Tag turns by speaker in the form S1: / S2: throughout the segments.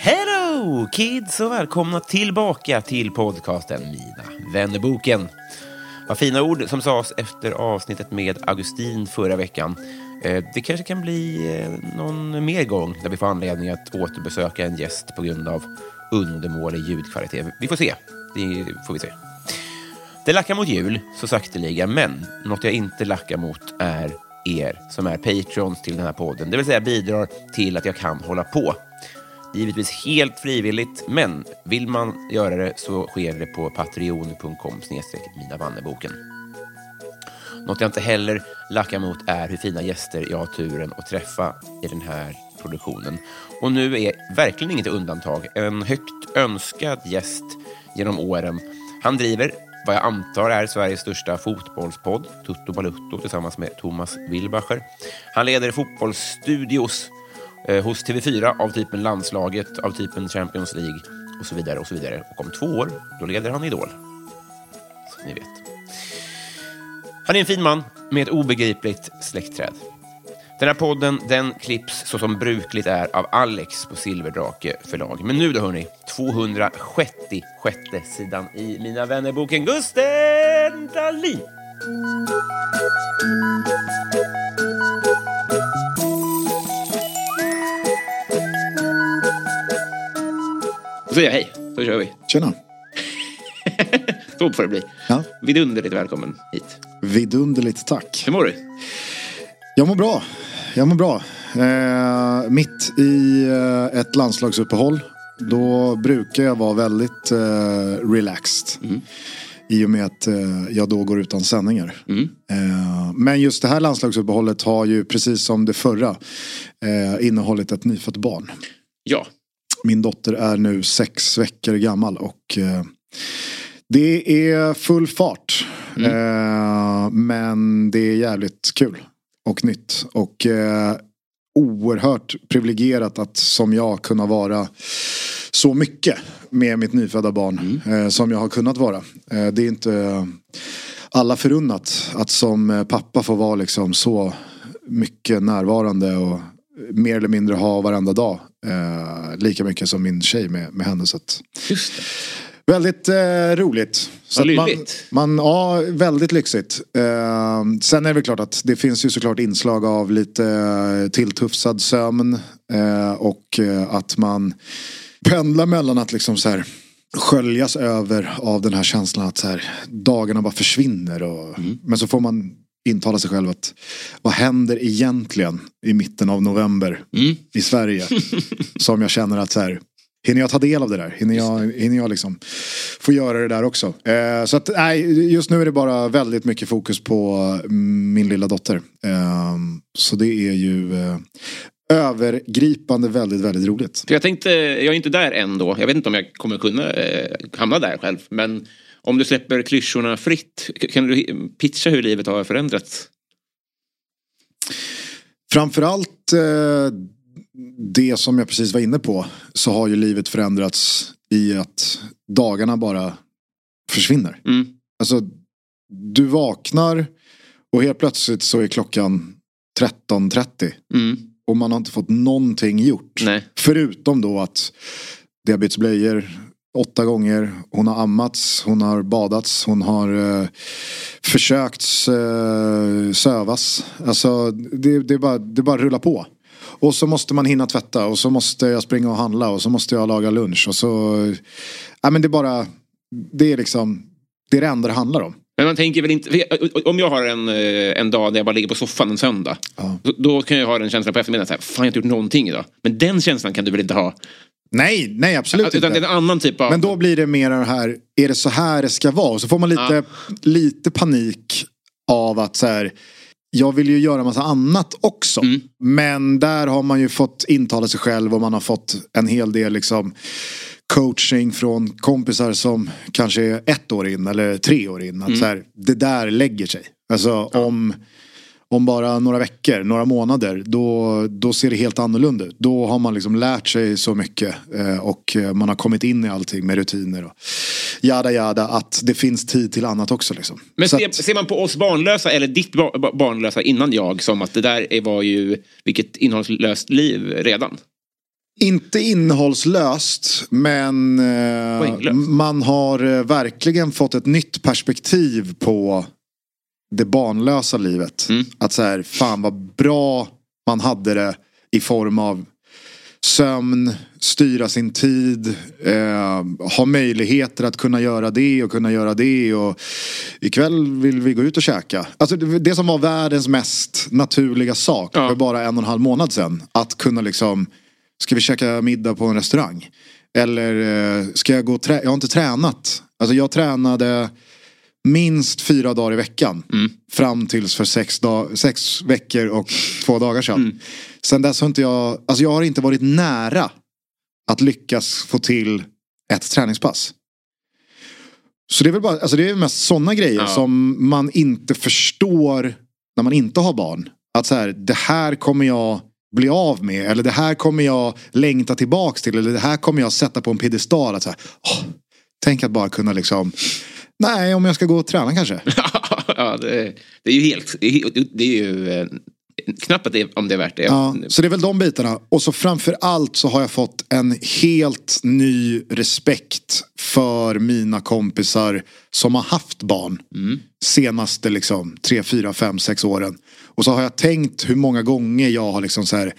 S1: Hello kids och välkomna tillbaka till podcasten Mina vännerboken. Vad fina ord som sades efter avsnittet med Augustin förra veckan. Eh, det kanske kan bli eh, någon mer gång där vi får anledning att återbesöka en gäst på grund av undermålig ljudkvalitet. Vi får se. Det får vi se. Det lackar mot jul, så sakteliga, men något jag inte lackar mot är er som är patrons till den här podden. Det vill säga bidrar till att jag kan hålla på. Givetvis helt frivilligt, men vill man göra det så sker det på patreon.com minavanneboken. Något jag inte heller lackar mot är hur fina gäster jag har turen att träffa i den här produktionen. Och nu är verkligen inget undantag. En högt önskad gäst genom åren. Han driver vad jag antar är Sveriges största fotbollspodd, Tutto Balutto, tillsammans med Thomas Wilbacher. Han leder fotbollsstudios eh, hos TV4 av typen Landslaget, av typen Champions League och så vidare. Och så vidare. Och om två år, då leder han Idol. Så ni vet. Han är en fin man med ett obegripligt släktträd. Den här podden den klipps så som brukligt är av Alex på Silverdrake förlag. Men nu då hörni, 266 sidan i Mina vännerboken Gusten Dahlin. Då säger jag hej, så kör vi.
S2: Tjena.
S1: Så får det bli.
S2: Ja.
S1: Vidunderligt välkommen hit.
S2: Vidunderligt tack.
S1: Hur mår du?
S2: Jag mår bra. Jag mår bra. Eh, mitt i eh, ett landslagsuppehåll. Då brukar jag vara väldigt eh, relaxed. I och med att eh, jag då går utan sändningar. Eh, men just det här landslagsuppehållet har ju precis som det förra eh, innehållit ett nyfött barn.
S1: Ja.
S2: Min dotter är nu sex veckor gammal och det är full fart. Eh, men det är jävligt kul och nytt. Och eh, oerhört privilegierat att som jag kunna vara så mycket med mitt nyfödda barn eh, som jag har kunnat vara. Eh, det är inte alla förunnat att som eh, pappa få vara liksom så mycket närvarande och mer eller mindre ha varenda dag. Eh, lika mycket som min tjej med, med henne. Så att. Väldigt eh, roligt.
S1: Vad
S2: att man, man, ja, väldigt lyxigt. Eh, sen är det väl klart att det finns ju såklart inslag av lite eh, tilltufsad sömn. Eh, och eh, att man pendlar mellan att liksom så här sköljas över av den här känslan att så här, dagarna bara försvinner. Och, Men så får man intala sig själv att vad händer egentligen i mitten av november i Sverige? som jag känner att så här, Hinner jag ta del av det där? Hinner jag, hinner jag liksom få göra det där också? Eh, så att nej, just nu är det bara väldigt mycket fokus på min lilla dotter. Eh, så det är ju eh, övergripande väldigt, väldigt roligt.
S1: För jag tänkte, jag är inte där än då. Jag vet inte om jag kommer kunna eh, hamna där själv. Men om du släpper klyschorna fritt, kan du pitcha hur livet har förändrats?
S2: Framförallt eh, det som jag precis var inne på så har ju livet förändrats i att dagarna bara försvinner.
S3: Mm.
S2: Alltså, du vaknar och helt plötsligt så är klockan 13.30
S3: Mm.
S2: och man har inte fått någonting gjort.
S3: Nej.
S2: Förutom då att det har bytts blöjor åtta gånger. Hon har ammats, hon har badats, hon har eh, försökt eh, sövas. Alltså det, det, är bara, det bara rullar på. Och så måste man hinna tvätta och så måste jag springa och handla och så måste jag laga lunch och så... Ja men det är bara... Det är liksom... Det är det enda det handlar om.
S3: Men man tänker väl inte... Om jag har en, eh, en dag där jag bara ligger på soffan en söndag.
S2: Ja.
S3: Då, då kan jag ha den känslan på eftermiddagen. Så här, Fan jag har inte gjort någonting idag. Men den känslan kan du väl inte ha?
S2: Nej, nej absolut
S3: Utan det är
S2: inte.
S3: en annan typ av...
S2: Men då blir det mer det här, är det så här det ska vara? Och så får man lite, lite panik av att så här, jag vill ju göra massa annat också.
S3: Mm.
S2: Men där har man ju fått intala sig själv och man har fått en hel del liksom coaching från kompisar som kanske är ett år in eller tre år in. Att
S3: Mm.
S2: så här, det där lägger sig. Alltså om, om bara några veckor, några månader, då, då ser det helt annorlunda ut. Då har man liksom lärt sig så mycket eh, och eh, man har kommit in i allting med rutiner och jada jada att det finns tid till annat också. Liksom.
S3: Men ser,
S2: att,
S3: ser man på oss barnlösa eller ditt ba- ba- barnlösa innan jag som att det där är- var ju vilket innehållslöst liv redan?
S2: inte innehållslöst men eh, man har eh, verkligen fått ett nytt perspektiv på det barnlösa livet.
S3: Mm.
S2: Att så här, fan vad bra man hade det i form av sömn, styra sin tid, eh, ha möjligheter att kunna göra det och kunna göra det och ikväll vill vi gå ut och käka. Alltså det, det som var världens mest naturliga sak
S3: Ja.
S2: för bara en och en halv månad sedan. Att kunna liksom, ska vi käka middag på en restaurang? Eller eh, ska jag gå och trä- Jag har inte tränat. Alltså jag tränade minst fyra dagar i veckan. Fram tills för sex, dag- sex veckor och två dagar sedan. Sen dess har inte jag, alltså jag har inte varit nära att lyckas få till ett träningspass. Så det är väl bara, alltså det är mest sådana grejer
S3: Ja.
S2: som man inte förstår när man inte har barn. Att så här, det här kommer jag bli av med. Eller det här kommer jag längta tillbaks till. Eller det här kommer jag sätta på en piedestal. Att så här, åh, tänk att bara kunna liksom, nej om jag ska gå och träna kanske.
S3: ja, det, det är ju helt... Det är, ju- eh, knappt att det, om det är värt det.
S2: Ja, så det är väl de bitarna. Och så framför allt så har jag fått en helt ny respekt för mina kompisar som har haft barn. Senaste liksom tre, fyra, fem, sex åren. Och så har jag tänkt hur många gånger jag har liksom så här.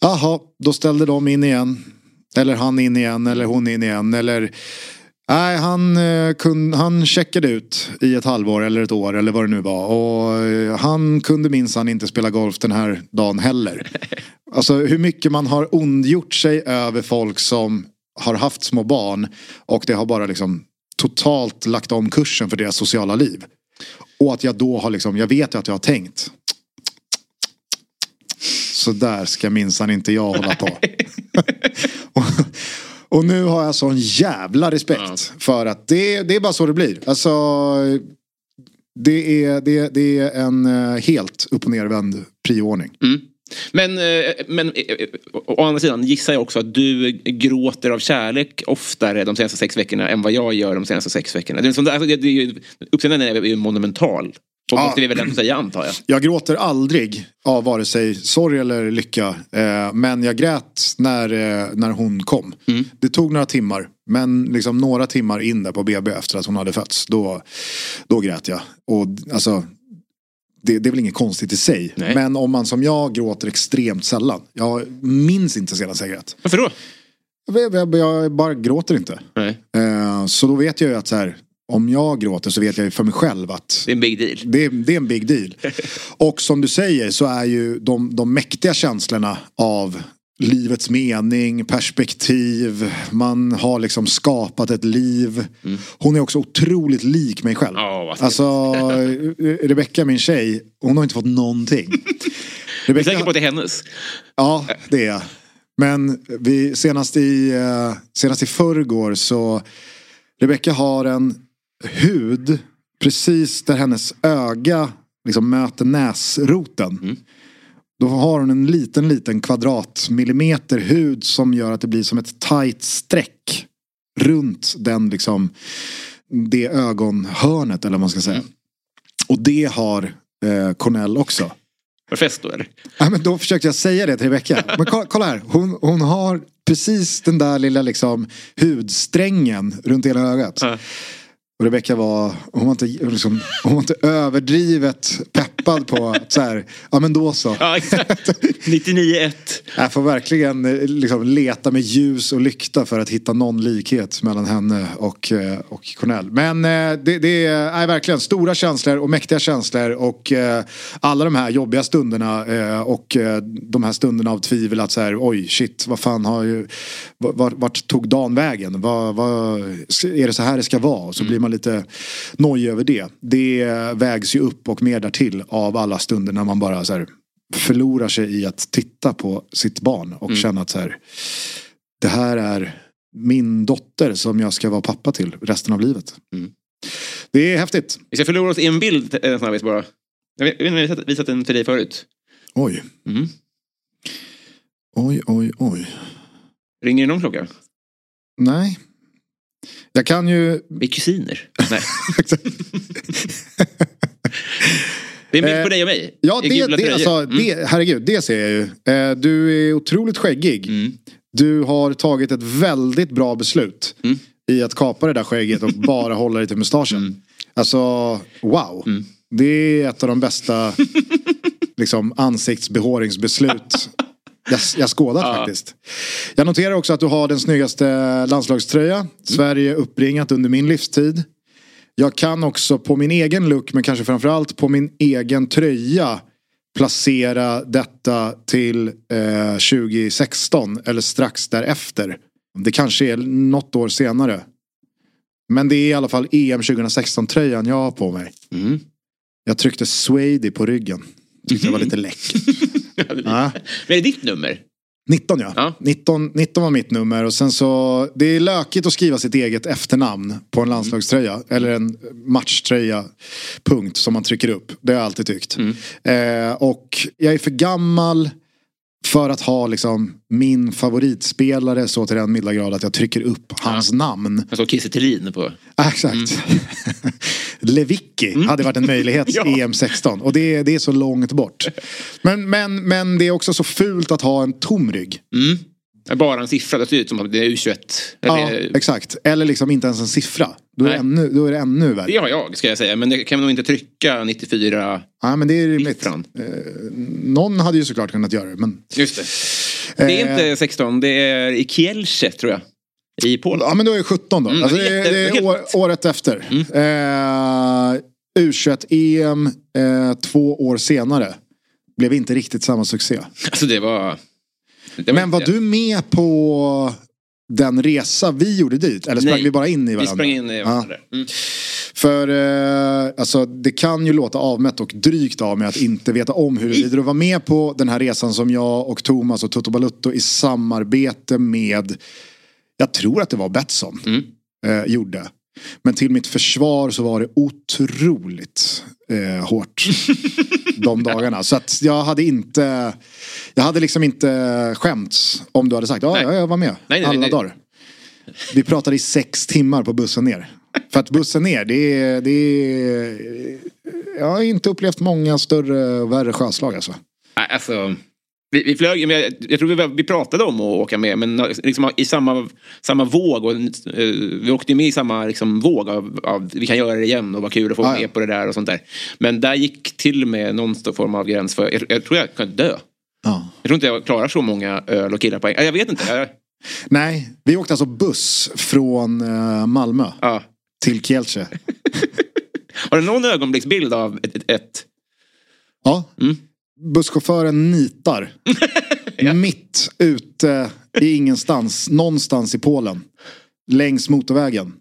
S2: Jaha, då ställde de in igen. Eller han in igen, eller hon in igen. Eller Nej, han, eh, kun, han checkade ut i ett halvår eller ett år eller vad det nu var. Och eh, han kunde minsann inte spela golf den här dagen heller. Alltså hur mycket man har ondgjort sig över folk som har haft små barn. Och det har bara liksom totalt lagt om kursen för deras sociala liv. Och att jag då har liksom, jag vet ju att jag har tänkt. Så där ska minsann inte jag hålla på. och, nu har jag sån jävla respekt för att det, det är bara så det blir. Alltså, det är, det, det är en eh, helt upp och nervänd prioordning.
S3: Mm. Men, eh, men eh, å andra sidan gissar jag också att du gråter av kärlek oftare de senaste sex veckorna än vad jag gör de senaste sex veckorna. Det är, som, alltså, det är ju, uppseendet är ju monumental.
S2: Ja.
S3: måste vi väl ändå säga antar jag.
S2: Jag gråter aldrig av vare sig sorg eller lycka. Eh, men jag grät när, eh, när hon kom. Det tog några timmar. Men liksom några timmar in där på BB efter att hon hade fötts. Då, då grät jag. Och alltså, det, det är väl inget konstigt i sig.
S3: Nej.
S2: Men om man som jag gråter extremt sällan. Jag minns inte senast jag grät.
S3: Varför då?
S2: Jag, jag, jag bara gråter inte. Eh, så då vet jag ju att så här, om jag gråter så vet jag ju för mig själv att
S3: det är en big deal.
S2: det, är- det är en big deal. Och som du säger så är ju de, de mäktiga känslorna av livets mening, perspektiv, man har liksom skapat ett liv. Hon är också otroligt lik mig själv.
S3: Fint.
S2: alltså, Rebecka min tjej, hon har inte fått någonting.
S3: Jag är
S2: Rebecca,
S3: säker på att det är hennes.
S2: Ja, det är jag. Men vi, senast, i, eh, senast i förrgår så Rebecka har en hud precis där hennes öga liksom möter näsroten. Då har hon en liten, liten kvadratmillimeter hud som gör att det blir som ett tight streck runt den liksom det ögonhörnet eller vad man ska säga. Och det har eh, Cornell också.
S3: Då eller?
S2: Ja, men då försökte jag säga det till Rebecka. Men kolla, kolla här, hon, hon har precis den där lilla liksom hudsträngen runt hela ögat.
S3: Ja.
S2: Och Rebecka var, hon var, inte, liksom, hon var inte överdrivet peppad på att så här, ja men då så.
S3: Ja, exakt. 99-1.
S2: Jag får verkligen liksom, leta med ljus och lykta för att hitta någon likhet mellan henne och, eh, och Cornell. Men eh, det, det är verkligen stora känslor och mäktiga känslor och eh, alla de här jobbiga stunderna och de här stunderna av tvivel att så här, oj shit, vad fan har ju, vart, vart tog dagen vägen? Vad, vad, är det så här det ska vara? Och så blir man lite nojig över det. Det vägs ju upp och mer därtill av alla stunder när man bara så här, förlorar sig i att titta på sitt barn och känna att så här, det här är min dotter som jag ska vara pappa till resten av livet.
S3: Mm.
S2: Det är häftigt.
S3: Vi ska förlora oss i en bild en snabbis bara. Jag vet inte om jag har visat den för dig förut.
S2: Oj,
S3: Mm.
S2: oj, oj, oj.
S3: Ringer det någon klocka?
S2: Nej. Jag kan ju...
S3: Vi är kusiner. Nej. Det är en bild på dig och mig.
S2: Eh, Ja, det, det,
S3: tröjor.
S2: alltså,
S3: Mm.
S2: det, herregud, det ser jag ju. Eh, Du är otroligt skäggig.
S3: Mm.
S2: Du har tagit ett väldigt bra beslut
S3: Mm.
S2: i att kapa det där skägget och bara hålla dig till mustaschen.
S3: Mm.
S2: Alltså, wow. Det är ett av de bästa liksom, ansiktsbehåringsbeslut jag, jag skådat
S3: Ja.
S2: faktiskt. Jag noterar också att du har den snyggaste landslagströja. Sverige uppringat under min livstid. Jag kan också på min egen look, men kanske framförallt på min egen tröja placera detta till eh, 2016 eller strax därefter. Det kanske är något år senare. Men det är i alla fall EM 2016-tröjan jag har på mig.
S3: Mm.
S2: Jag tryckte Swady på ryggen. Tyckte det var lite läckert.
S3: Men är det ditt nummer?
S2: 19 ja.
S3: Ja.
S2: 19, 19 var mitt nummer och sen så Det är lökigt att skriva sitt eget efternamn på en landslagströja. Eller en matchtröja. Punkt som man trycker upp. Det har jag alltid tyckt. Eh, och jag är för gammal för att ha liksom min favoritspelare så till den milda grad att jag trycker upp hans namn.
S3: Jag såg Kiese Thelin på...
S2: Exakt. Lewicki hade varit en möjlighet
S3: Mm. Ja.
S2: EM 16 och det, det är så långt bort. Men, men, men det är också så fult att ha en tom rygg.
S3: Mm. Bara en siffra, det ser ut som att det är U21.
S2: Ja, exakt. Eller liksom inte ens en siffra. Då är, det ännu, då är det ännu värre.
S3: det har jag, ska jag säga. Men det kan man nog inte trycka 94
S2: Ja, men det är rimligt.
S3: siffran.
S2: Någon hade ju såklart kunnat göra det. Men,
S3: Just det. Det är
S2: Eh.
S3: inte 16, det är i Kielce tror jag. I Polen.
S2: ja men då är det 17 då.
S3: Mm,
S2: alltså, det, är- det är år, året efter. Eh, U21-EM eh, två år senare. Blev inte riktigt samma succé.
S3: Alltså det var... Det
S2: Men var du med på den resa vi gjorde dit? Eller sprang
S3: Nej.
S2: vi bara in i
S3: Vi
S2: varandra?
S3: sprang in i
S2: Ja.
S3: varandra. Mm.
S2: För eh, alltså, det kan ju låta avmätt och drygt av mig att inte veta om huruvida du var med på den här resan som jag och Thomas och Toto Balutto i samarbete med, jag tror att det var Betsson,
S3: Mm.
S2: eh, gjorde. Men till mitt försvar så var det otroligt eh, hårt de dagarna. Så att jag hade inte, jag hade liksom inte skämts om du hade sagt ja, jag var med
S3: Nej, nej,
S2: alla
S3: nej.
S2: dagar. Vi pratade i sex timmar på bussen ner. För att bussen ner, det är, det är... Jag har inte upplevt många större och värre sjöslag alltså.
S3: Nej, Alltså, vi, vi flög, men jag, jag tror vi, vi pratade om att åka med men liksom i samma, samma våg. Och, eh, vi åkte med i samma liksom, våg av, av vi kan göra det igen och vad kul att få vara
S2: ja.
S3: med på det där och sånt där. Men där gick till med någon form av gräns för, jag, jag tror jag kan dö.
S2: Ja.
S3: Jag tror inte jag klarar så många öl och killar på en Jag vet inte. Jag,
S2: Nej, vi åkte alltså buss från eh, Malmö
S3: ja.
S2: till Kielce.
S3: Har du någon ögonblicksbild av ett, ett, ett
S2: Ja.
S3: Mm.
S2: Busschauffören nitar. Mitt ute i ingenstans, någonstans i Polen. Längs motorvägen.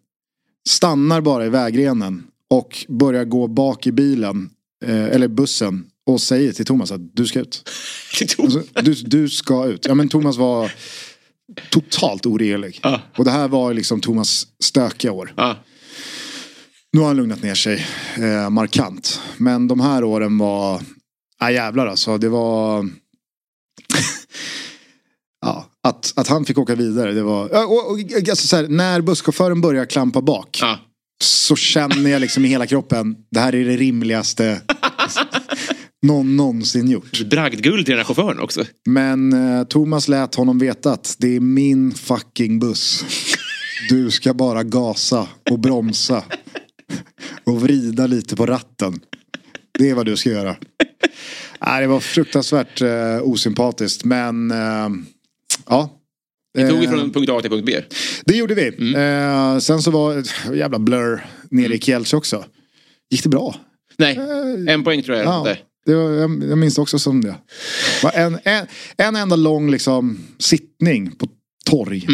S2: Stannar bara i vägrenen och börjar gå bak i bilen, eh, eller bussen och säger till Thomas att du ska ut. Alltså, du, du ska ut. Ja men Thomas var totalt oregelig.
S3: Ja.
S2: Och det här var liksom Thomas stökiga år.
S3: Ja.
S2: Nu har han lugnat ner sig eh, markant. Men de här åren var... Ja jävlar alltså. Det var... ja, att, att han fick åka vidare, det var... Och, och, alltså så här, när busschauffören börjar klampa bak
S3: Ja.
S2: så känner jag liksom i hela kroppen, det här är det rimligaste någon någonsin gjort.
S3: Bragdguld till den här chauffören också.
S2: Men eh, Thomas lät honom veta att det är min fucking buss. Du ska bara gasa och bromsa. Och vrida lite på ratten. Det är vad du ska göra. Nej, det var fruktansvärt eh, osympatiskt men eh, ja.
S3: Vi tog
S2: Eh,
S3: ifrån punkt A till punkt B.
S2: det gjorde vi. Eh, sen så var jävla blur nere i Kielce också. Gick det bra?
S3: Nej, en poäng tror jag.
S2: Ja,
S3: Där.
S2: det var, jag, jag minns det också som det. en, en, en enda lång liksom, sittning på torg.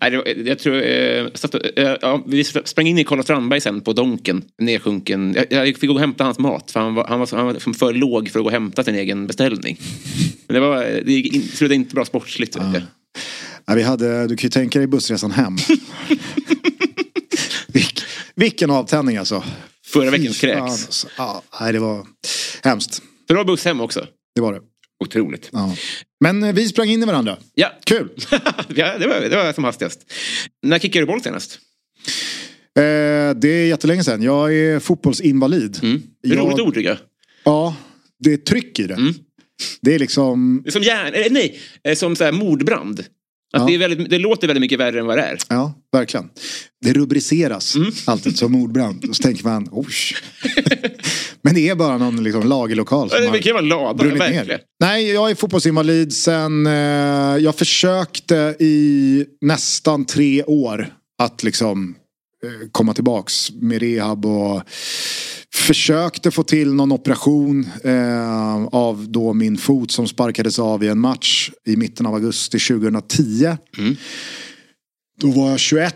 S3: Nej, jag tror, eh, satt, eh, ja, vi sprang in i Karl Strandberg sen på Donken, nedsjunken. Jag, jag fick gå och hämta hans mat för han var, han var, han var för låg för att gå och hämta sin egen beställning. Men det, var, det in, slutade inte bra sportsligt. jag.
S2: Ja, vi hade, du kan ju tänka dig bussresan hem. Vilk, vilken avtändning alltså.
S3: Förra veckans kräks.
S2: alltså. Ja, nej, det var hemskt.
S3: Bra buss hem också.
S2: Det var det.
S3: Otroligt.
S2: Ja. Men eh, vi sprang in i varandra.
S3: Ja,
S2: Kul!
S3: ja det, var, det var som hastigast. När kickade du boll senast?
S2: Eh, det är jättelänge sedan. Jag är fotbollsinvalid.
S3: Mm. Det är
S2: Jag-
S3: roligt ord tycker jag.
S2: Ja, det är tryck i det.
S3: Mm.
S2: Det är liksom,
S3: Det är som järn, nej, eh, som så här mordbrand. Att
S2: Ja.
S3: det, väldigt, det låter väldigt mycket värre än vad det är.
S2: ja verkligen. Det rubriceras
S3: Mm.
S2: alltid som mordbrand. Och så tänker man, oj. Men det är bara någon liksom, lagerlokal som
S3: Det
S2: har
S3: kan vara lada,
S2: brunnit
S3: verkligen.
S2: ner. Nej, jag är fotbollsinvalid sen, eh, jag försökte i nästan tre år att liksom komma tillbaks med rehab och försökte få till någon operation eh, av då min fot som sparkades av i en match i mitten av augusti 2010.
S3: Mm.
S2: Då var jag 21.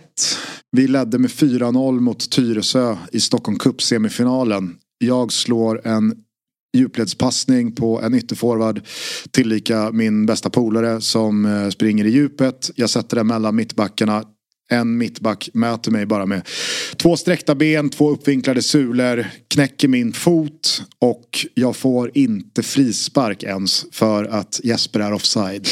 S2: Vi ledde med 4-0 mot Tyresö i Stockholm Cup semifinalen. Jag slår en djupledspassning på en ytterforward. Tillika min bästa polare som eh, springer i djupet. Jag sätter den mellan mittbackarna. En mittback möter mig bara med två sträckta ben, två uppvinklade sulor, knäcker min fot och jag får inte frispark ens för att Jesper är offside.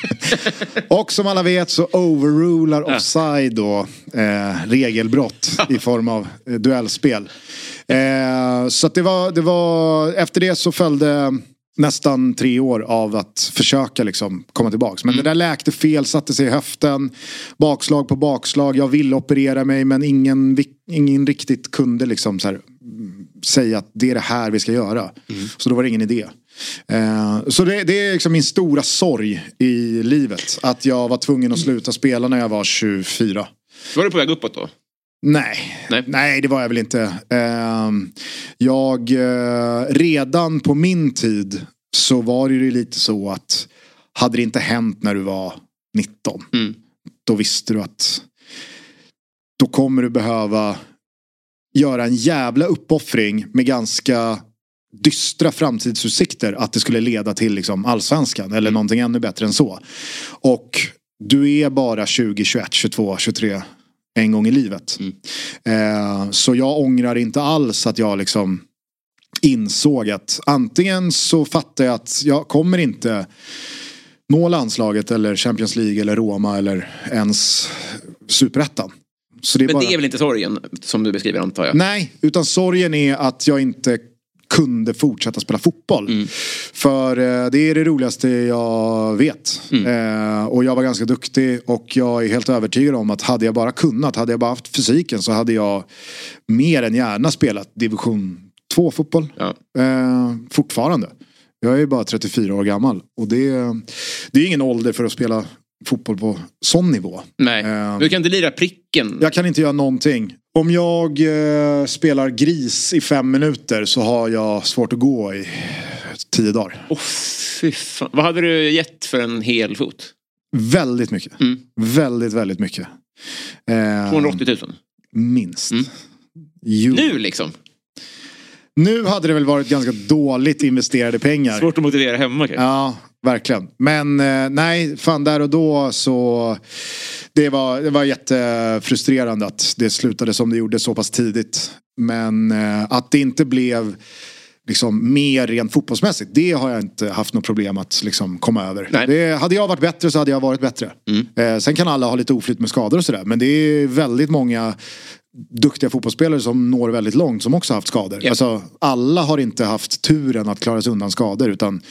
S2: och som alla vet så overrular offside då eh, regelbrott i form av eh, duellspel. Eh, så det var, det var, efter det så följde nästan tre år av att försöka liksom komma tillbaks. Men det där läkte fel, satte sig i höften. Bakslag på bakslag. Jag ville operera mig men ingen, ingen riktigt kunde liksom här, mm, säga att det är det här vi ska göra. Så då var det ingen idé. Eh, så det, det är liksom min stora sorg i livet. Att jag var tvungen att sluta spela när jag var 24.
S3: Var du på väg uppåt då?
S2: Nej.
S3: Nej.
S2: Nej, det var jag väl inte. Ehm, jag, eh, redan på min tid så var det ju lite så att hade det inte hänt när du var 19
S3: Mm.
S2: då visste du att då kommer du behöva göra en jävla uppoffring med ganska dystra framtidsutsikter att det skulle leda till liksom allsvenskan eller någonting ännu bättre än så. Och du är bara 20, 21, 22, 23 en gång i livet. Eh, så jag ångrar inte alls att jag liksom insåg att antingen så fattar jag att jag kommer inte nå landslaget eller Champions League eller Roma eller ens superettan.
S3: Men
S2: bara...
S3: det är väl inte sorgen som du beskriver antar jag?
S2: Nej, utan sorgen är att jag inte kunde fortsätta spela fotboll.
S3: Mm.
S2: För eh, det är det roligaste jag vet.
S3: Mm.
S2: Eh, och jag var ganska duktig och jag är helt övertygad om att hade jag bara kunnat, hade jag bara haft fysiken så hade jag mer än gärna spelat division 2 fotboll.
S3: Ja.
S2: Eh, fortfarande. Jag är bara 34 år gammal och det, det är ingen ålder för att spela fotboll på sån nivå.
S3: Nej,
S2: Eh,
S3: du kan inte lira pricken.
S2: jag kan inte göra någonting. Om jag eh, spelar gris i fem minuter så har jag svårt att gå i tio dagar.
S3: Åh, fy fan. Vad hade du gett för en hel fot?
S2: Väldigt mycket.
S3: Mm.
S2: Väldigt, väldigt mycket. Eh,
S3: 280 000?
S2: Minst.
S3: Mm. Nu liksom?
S2: nu hade det väl varit ganska dåligt investerade pengar.
S3: Svårt att motivera hemma kanske?
S2: Ja, verkligen. Men eh, nej, fan där och då så det var, det var jättefrustrerande att det slutade som det gjorde så pass tidigt. Men eh, att det inte blev liksom, mer rent fotbollsmässigt. Det har jag inte haft något problem att liksom, komma över.
S3: Nej.
S2: Det, hade jag varit bättre så hade jag varit bättre. Eh, sen kan alla ha lite oflyt med skador och sådär. Men det är väldigt många duktiga fotbollsspelare som når väldigt långt som också haft skador.
S3: Ja.
S2: Alltså, alla har inte haft turen att klara sig undan skador. Utan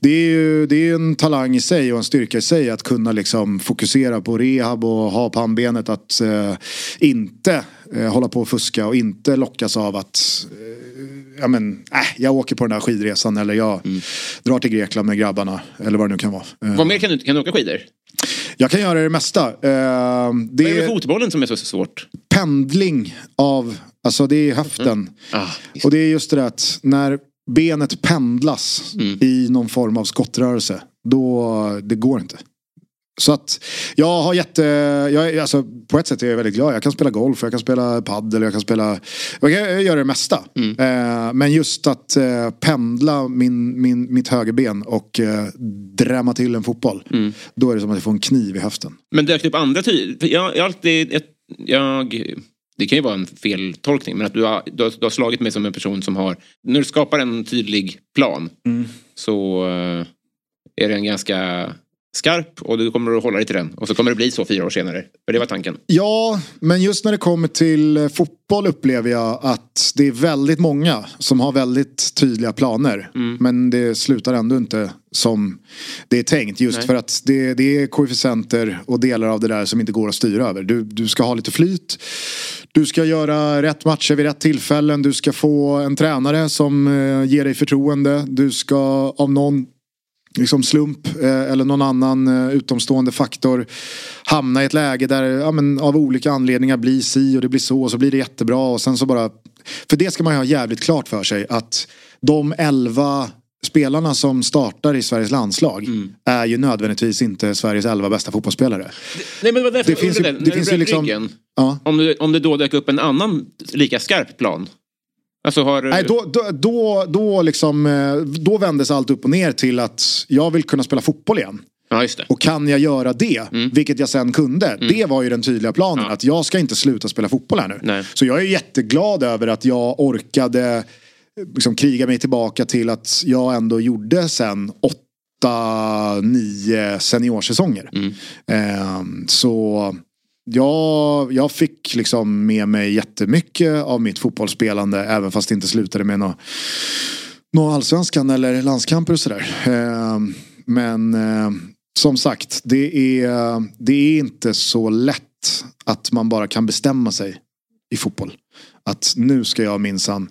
S2: det är ju det är en talang i sig och en styrka i sig att kunna liksom fokusera på rehab och ha pannbenet att eh, inte eh, hålla på och fuska och inte lockas av att eh, ja, men, äh, jag åker på den här skidresan eller jag drar till Grekland med grabbarna eller vad det nu kan vara.
S3: Vad mer kan du, kan du åka skidor?
S2: Jag kan göra det mesta. Eh,
S3: Vad är det
S2: det
S3: fotbollen som är så svårt?
S2: pendling av, alltså det är höften.
S3: Ah,
S2: Och det är just det där att när benet pendlas
S3: Mm.
S2: i någon form av skottrörelse. Då, det går inte. Så att jag har jätte, jag, alltså, på ett sätt är jag väldigt glad. Jag kan spela golf, jag kan spela paddel, jag kan spela, jag kan göra det mesta.
S3: Mm.
S2: Eh, men just att eh, pendla min, min, mitt högerben och eh, drämma till en fotboll.
S3: Mm.
S2: Då är det som att jag får en kniv i höften.
S3: Men dök det upp andra typer? Jag, jag, jag, jag, det kan ju vara en feltolkning, men att du har, du, har, du har slagit mig som en person som har... När du skapar en tydlig plan så eh, är den ganska skarp och du kommer att hålla dig till den. Och så kommer det bli så fyra år senare. För det var tanken.
S2: Ja, men just när det kommer till eh, fotboll upplever jag att det är väldigt många som har väldigt tydliga planer. Men det slutar ändå inte som det är tänkt. Just
S3: Nej.
S2: för att det, det är koefficienter och delar av det där som inte går att styra över. Du, du ska ha lite flyt. Du ska göra rätt matcher vid rätt tillfällen. Du ska få en tränare som eh, ger dig förtroende. Du ska av någon liksom slump eh, eller någon annan eh, utomstående faktor hamna i ett läge där ja, men, av olika anledningar blir si och det blir så och så blir det jättebra och sen så bara för det ska man ju ha jävligt klart för sig att de elva spelarna som startar i Sveriges landslag är ju nödvändigtvis inte Sveriges elva bästa fotbollsspelare.
S3: Nej, men det
S2: Det finns ju- det
S3: när
S2: finns ju liksom- Ja.
S3: om, du, om det då dök upp en annan lika skarp plan. Alltså har...
S2: Nej, då, då, då, då, liksom, eh, då vändes allt upp och ner till att jag vill kunna spela fotboll igen.
S3: Ja.
S2: Och kan jag göra det, vilket jag sen kunde. Det var ju den tydliga planen.
S3: Mm. Ja.
S2: Att jag ska inte sluta spela fotboll här nu.
S3: Nej.
S2: Så jag är jätteglad över att jag orkade liksom, kriga mig tillbaka till att jag ändå gjorde sen åtta, nio seniorsäsonger.
S3: Mm.
S2: Ehm, så jag, jag fick liksom med mig jättemycket av mitt fotbollsspelande. Även fast det inte slutade med någon, nå allsvenskan eller landskamper och sådär. Ehm, men ehm, som sagt, det är, det är inte så lätt att man bara kan bestämma sig i fotboll. Att nu ska jag minsann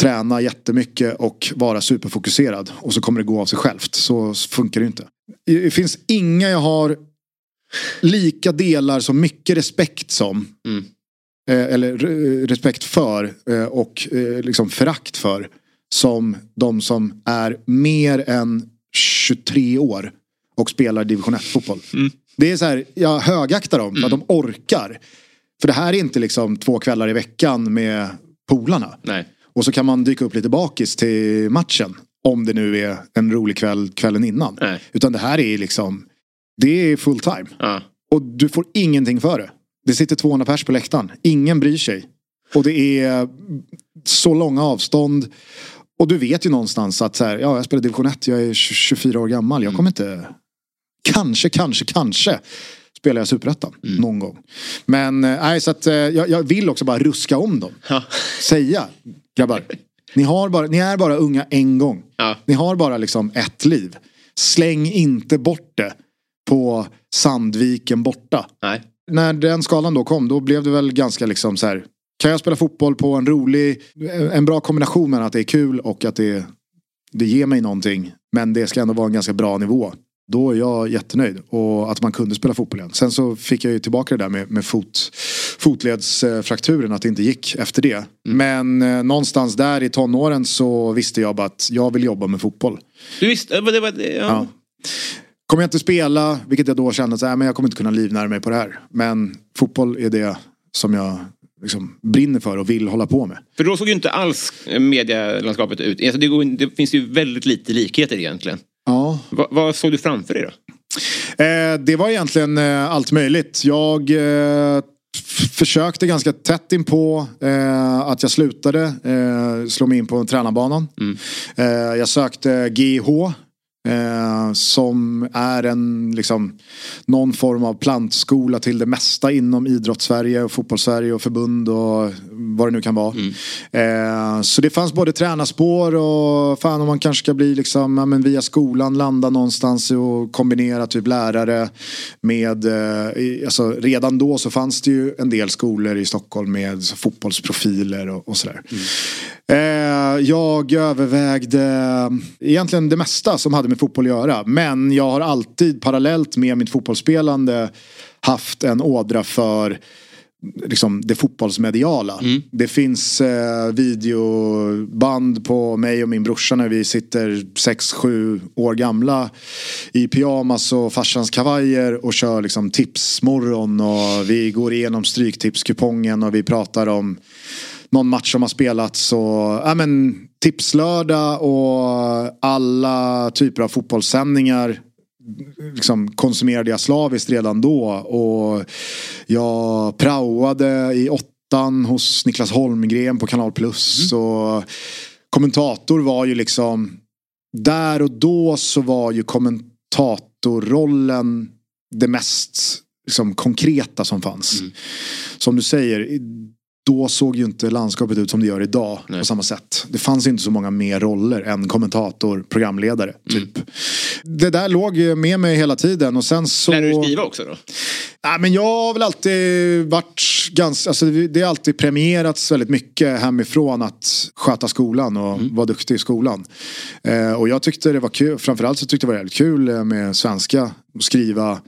S2: träna jättemycket och vara superfokuserad och så kommer det gå av sig självt. Så funkar det ju inte. Det finns inga jag har lika delar så mycket respekt som
S3: Mm.
S2: eh, eller eh, respekt för eh, och eh, liksom förakt för som de som är mer än 23 år och spelar division 1 fotboll. Det är så här, jag högaktar dem för att de orkar. För det här är inte liksom två kvällar i veckan med polarna.
S3: Nej.
S2: Och så kan man dyka upp lite bakis till matchen. Om det nu är en rolig kväll kvällen innan.
S3: Nej.
S2: Utan det här är liksom, det är full time.
S3: Ja.
S2: Och du får ingenting för det. Det sitter 200 pers på läktaren. Ingen bryr sig. Och det är så långa avstånd. Och du vet ju någonstans att så här, ja, jag spelar division 1, jag är 20 24 år gammal. Jag kommer inte... Kanske, kanske, kanske spelar jag superettan någon gång. Men eh, nej, så att eh, jag, jag vill också bara ruska om dem.
S3: Ja.
S2: Säga, grabbar. Ni, har bara, ni är bara unga en gång.
S3: Ja.
S2: Ni har bara liksom ett liv. Släng inte bort det på Sandviken borta.
S3: Nej.
S2: När den skalan då kom då blev det väl ganska liksom så här. Kan jag spela fotboll på en rolig, en bra kombination mellan att det är kul och att det, det ger mig någonting. Men det ska ändå vara en ganska bra nivå. Då är jag jättenöjd. Och att man kunde spela fotboll igen. Sen så fick jag ju tillbaka det där med, med fot, fotledsfrakturen. Att det inte gick efter det. Men eh, någonstans där i tonåren så visste jag bara att jag vill jobba med fotboll.
S3: Du visste, det var, ja.
S2: Ja. Kommer jag inte spela, vilket jag då kände att äh, men jag kommer inte kunna livnära mig på det här. Men fotboll är det som jag liksom brinner för och vill hålla på med.
S3: För då såg ju inte alls medielandskapet ut. Alltså det, går, det finns ju väldigt lite likheter egentligen.
S2: Ja.
S3: Va, vad såg du framför dig då?
S2: Eh, det var egentligen eh, allt möjligt. Jag eh, försökte ganska tätt in på eh, att jag slutade eh, slå mig in på tränarbanan.
S3: Mm.
S2: Eh, jag sökte GH Eh, som är en, liksom, någon form av plantskola till det mesta inom idrottssverige och fotbollssverige och förbund och vad det nu kan vara. Mm. Eh, så det fanns både tränarspår och fan om man kanske ska bli liksom, ja, men via skolan landa någonstans och kombinera typ lärare med, eh, alltså redan då så fanns det ju en del skolor i Stockholm med fotbollsprofiler och, och sådär. Mm. Eh, jag övervägde egentligen det mesta som hade med fotboll att göra. Men jag har alltid parallellt med mitt fotbollsspelande haft en ådra för liksom det fotbollsmediala. Mm. Det finns eh, videoband på mig och min brorsa när vi sitter 6-7 år gamla i pyjamas och farsans kavajer och kör liksom tipsmorgon och vi går igenom stryktipskupongen och vi pratar om någon match som har spelats och ja, men, tipslördag och alla typer av fotbollssändningar liksom konsumerade jag slaviskt redan då. Och jag praoade i åttan hos Niklas Holmgren på Kanal Plus. Mm. Och kommentator var ju liksom där och då så var ju kommentatorrollen det mest liksom, konkreta som fanns. Mm. Som du säger, då såg ju inte landskapet ut som det gör idag Nej. på samma sätt. Det fanns inte så många mer roller än kommentator, programledare. Mm. Typ. Mm. Det där låg med mig hela tiden och sen så...
S3: Lärde du skriva också då?
S2: Nej men jag har väl alltid varit ganska, alltså det har alltid premierats väldigt mycket hemifrån att sköta skolan och mm. vara duktig i skolan. Eh, och jag tyckte det var kul, framförallt så tyckte jag det var jävligt kul med svenska. Skriva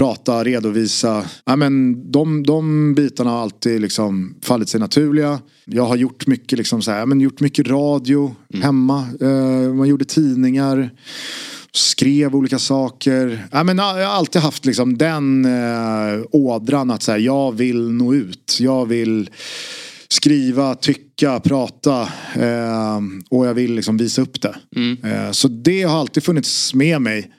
S2: prata, redovisa. Ja, men de, de bitarna har alltid liksom fallit sig naturliga. Jag har gjort mycket, liksom så här, men gjort mycket radio mm. hemma. Eh, man gjorde tidningar. Skrev olika saker. Ja, men jag har alltid haft liksom den eh, ådran att så här, jag vill nå ut. Jag vill skriva, tycka, prata. Eh, och jag vill liksom visa upp det. Mm. Eh, så det har alltid funnits med mig.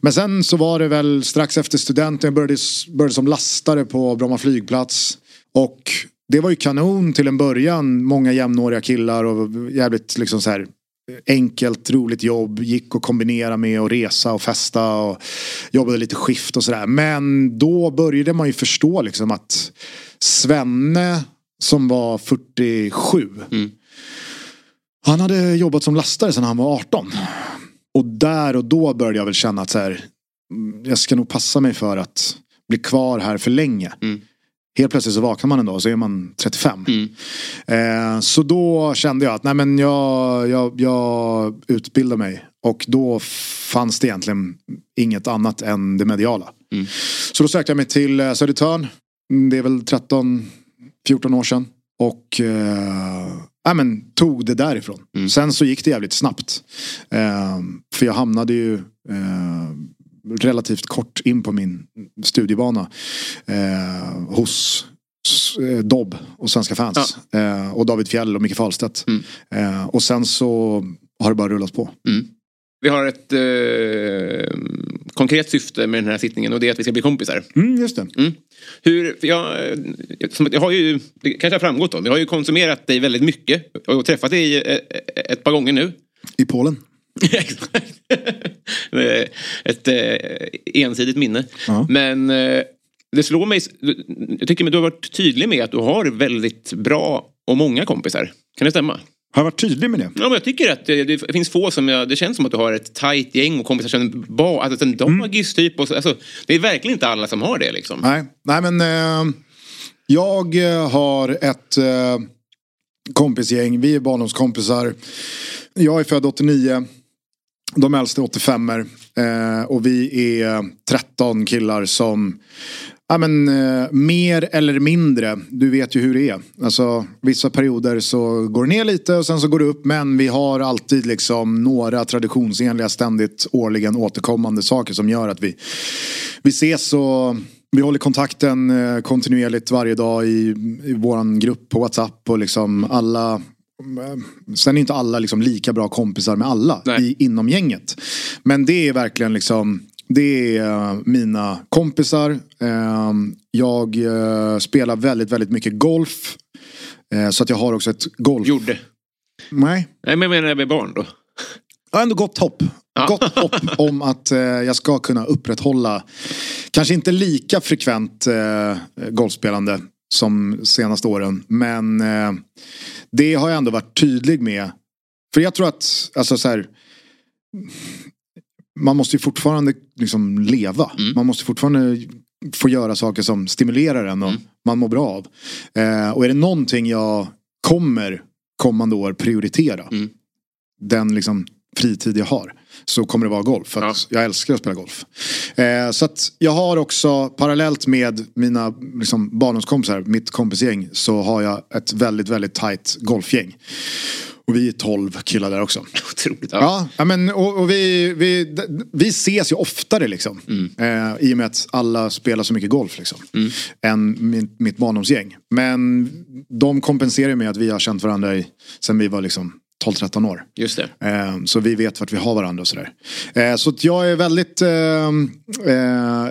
S2: Men sen så var det väl strax efter studenten, jag började, började som lastare på Bromma flygplats. Och det var ju kanon till en början. Många jämnåriga killar och jävligt liksom så här enkelt, roligt jobb. Gick att kombinera med att resa och festa och jobbade lite skift och sådär. Men då började man ju förstå liksom att Svenne som var 47. Mm. Han hade jobbat som lastare sedan han var 18. Och där och då började jag väl känna att så här, mm, jag ska nog passa mig för att bli kvar här för länge. Mm. Helt plötsligt så vaknar man en dag och så är man 35. Mm. Eh, så då kände jag att nej men jag, jag, jag utbildar mig. Och då fanns det egentligen inget annat än det mediala. Mm. Så då sökte jag mig till eh, Södertörn. Det är väl 13-14 år sedan. Och eh, ja, men, tog det därifrån. Mm. Sen så gick det jävligt snabbt. Eh, för jag hamnade ju eh, relativt kort in på min studiebana eh, hos eh, Dobb och Svenska fans. Ja. Eh, och David Fjell och Micke Fahlstedt. Mm. Eh, och sen så har det bara rullat på. Mm.
S3: Vi har ett eh, konkret syfte med den här sittningen och det är att vi ska bli kompisar.
S2: Mm, just det. Mm.
S3: Hur, jag, jag har ju, det kanske har framgått då, jag har ju konsumerat dig väldigt mycket och träffat dig ett, ett par gånger nu.
S2: I Polen?
S3: Exakt. ett eh, ensidigt minne. -huh. Men eh, det slår mig, jag tycker att du har varit tydlig med att du har väldigt bra och många kompisar. Kan det stämma?
S2: Har jag varit tydlig med det?
S3: Ja, men jag tycker att det, det finns få som jag, det känns som att du har ett tajt gäng och kompisar som ba, alltså en dagis mm. typ. Och så, alltså, det är verkligen inte alla som har det liksom.
S2: Nej, Nej men eh, jag har ett eh, kompisgäng. Vi är barndomskompisar. Jag är född 89. De äldsta är 85 eh, och vi är 13 killar som Ja, men, eh, mer eller mindre, du vet ju hur det är. Alltså, vissa perioder så går det ner lite och sen så går det upp. Men vi har alltid liksom några traditionsenliga, ständigt årligen återkommande saker som gör att vi, vi ses och vi håller kontakten eh, kontinuerligt varje dag i, i våran grupp på WhatsApp. Och liksom alla eh, Sen är inte alla liksom lika bra kompisar med alla i, inom gänget. Men det är verkligen liksom Det är eh, mina kompisar. Eh, jag eh, spelar väldigt, väldigt mycket golf. Eh, så att jag har också ett golf...
S3: Gjorde.
S2: Nej,
S3: Nej, men jag menar med barn då.
S2: jag har ändå gott hopp.
S3: Ja.
S2: Gott hopp om att jag ska kunna upprätthålla, kanske inte lika frekvent golfspelande som senaste åren. Men det har jag ändå varit tydlig med. För jag tror att, alltså så här, man måste ju fortfarande liksom leva.
S3: Mm.
S2: Man måste fortfarande få göra saker som stimulerar en och
S3: Mm.
S2: man mår bra av. Eh, och är det någonting jag kommer kommande år prioritera.
S3: Mm.
S2: Den liksom fritid jag har. Så kommer det vara golf. För att jag älskar att spela golf. Eh, så att jag har också parallellt med mina liksom, barndomskompisar, mitt kompisgäng. Så har jag ett väldigt, väldigt tajt golfgäng. Och vi är 12 killar där också.
S3: Otroligt. Ja.
S2: Ja, ja men, och, och vi, vi, vi ses ju oftare liksom. Eh, I och med att alla spelar så mycket golf liksom. Än min, mitt barndomsgäng. Men de kompenserar med att vi har känt varandra i, sen vi var liksom 12-13 år.
S3: Just det.
S2: Eh, så vi vet vart vi har varandra och sådär. Eh, så att jag är väldigt eh, eh,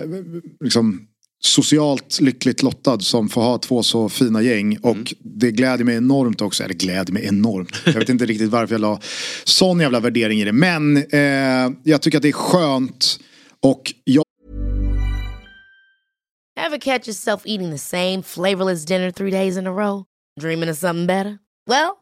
S2: liksom, socialt lyckligt lottad som får ha två så fina gäng. Och det gläder mig enormt också. Eller gläder mig enormt. Jag vet inte riktigt varför jag la sån jävla värdering i det. Men eh, jag tycker att det är skönt. Och jag
S4: Ever catch yourself eating the same flavorless dinner three days in a row? Dreaming of something better? Well,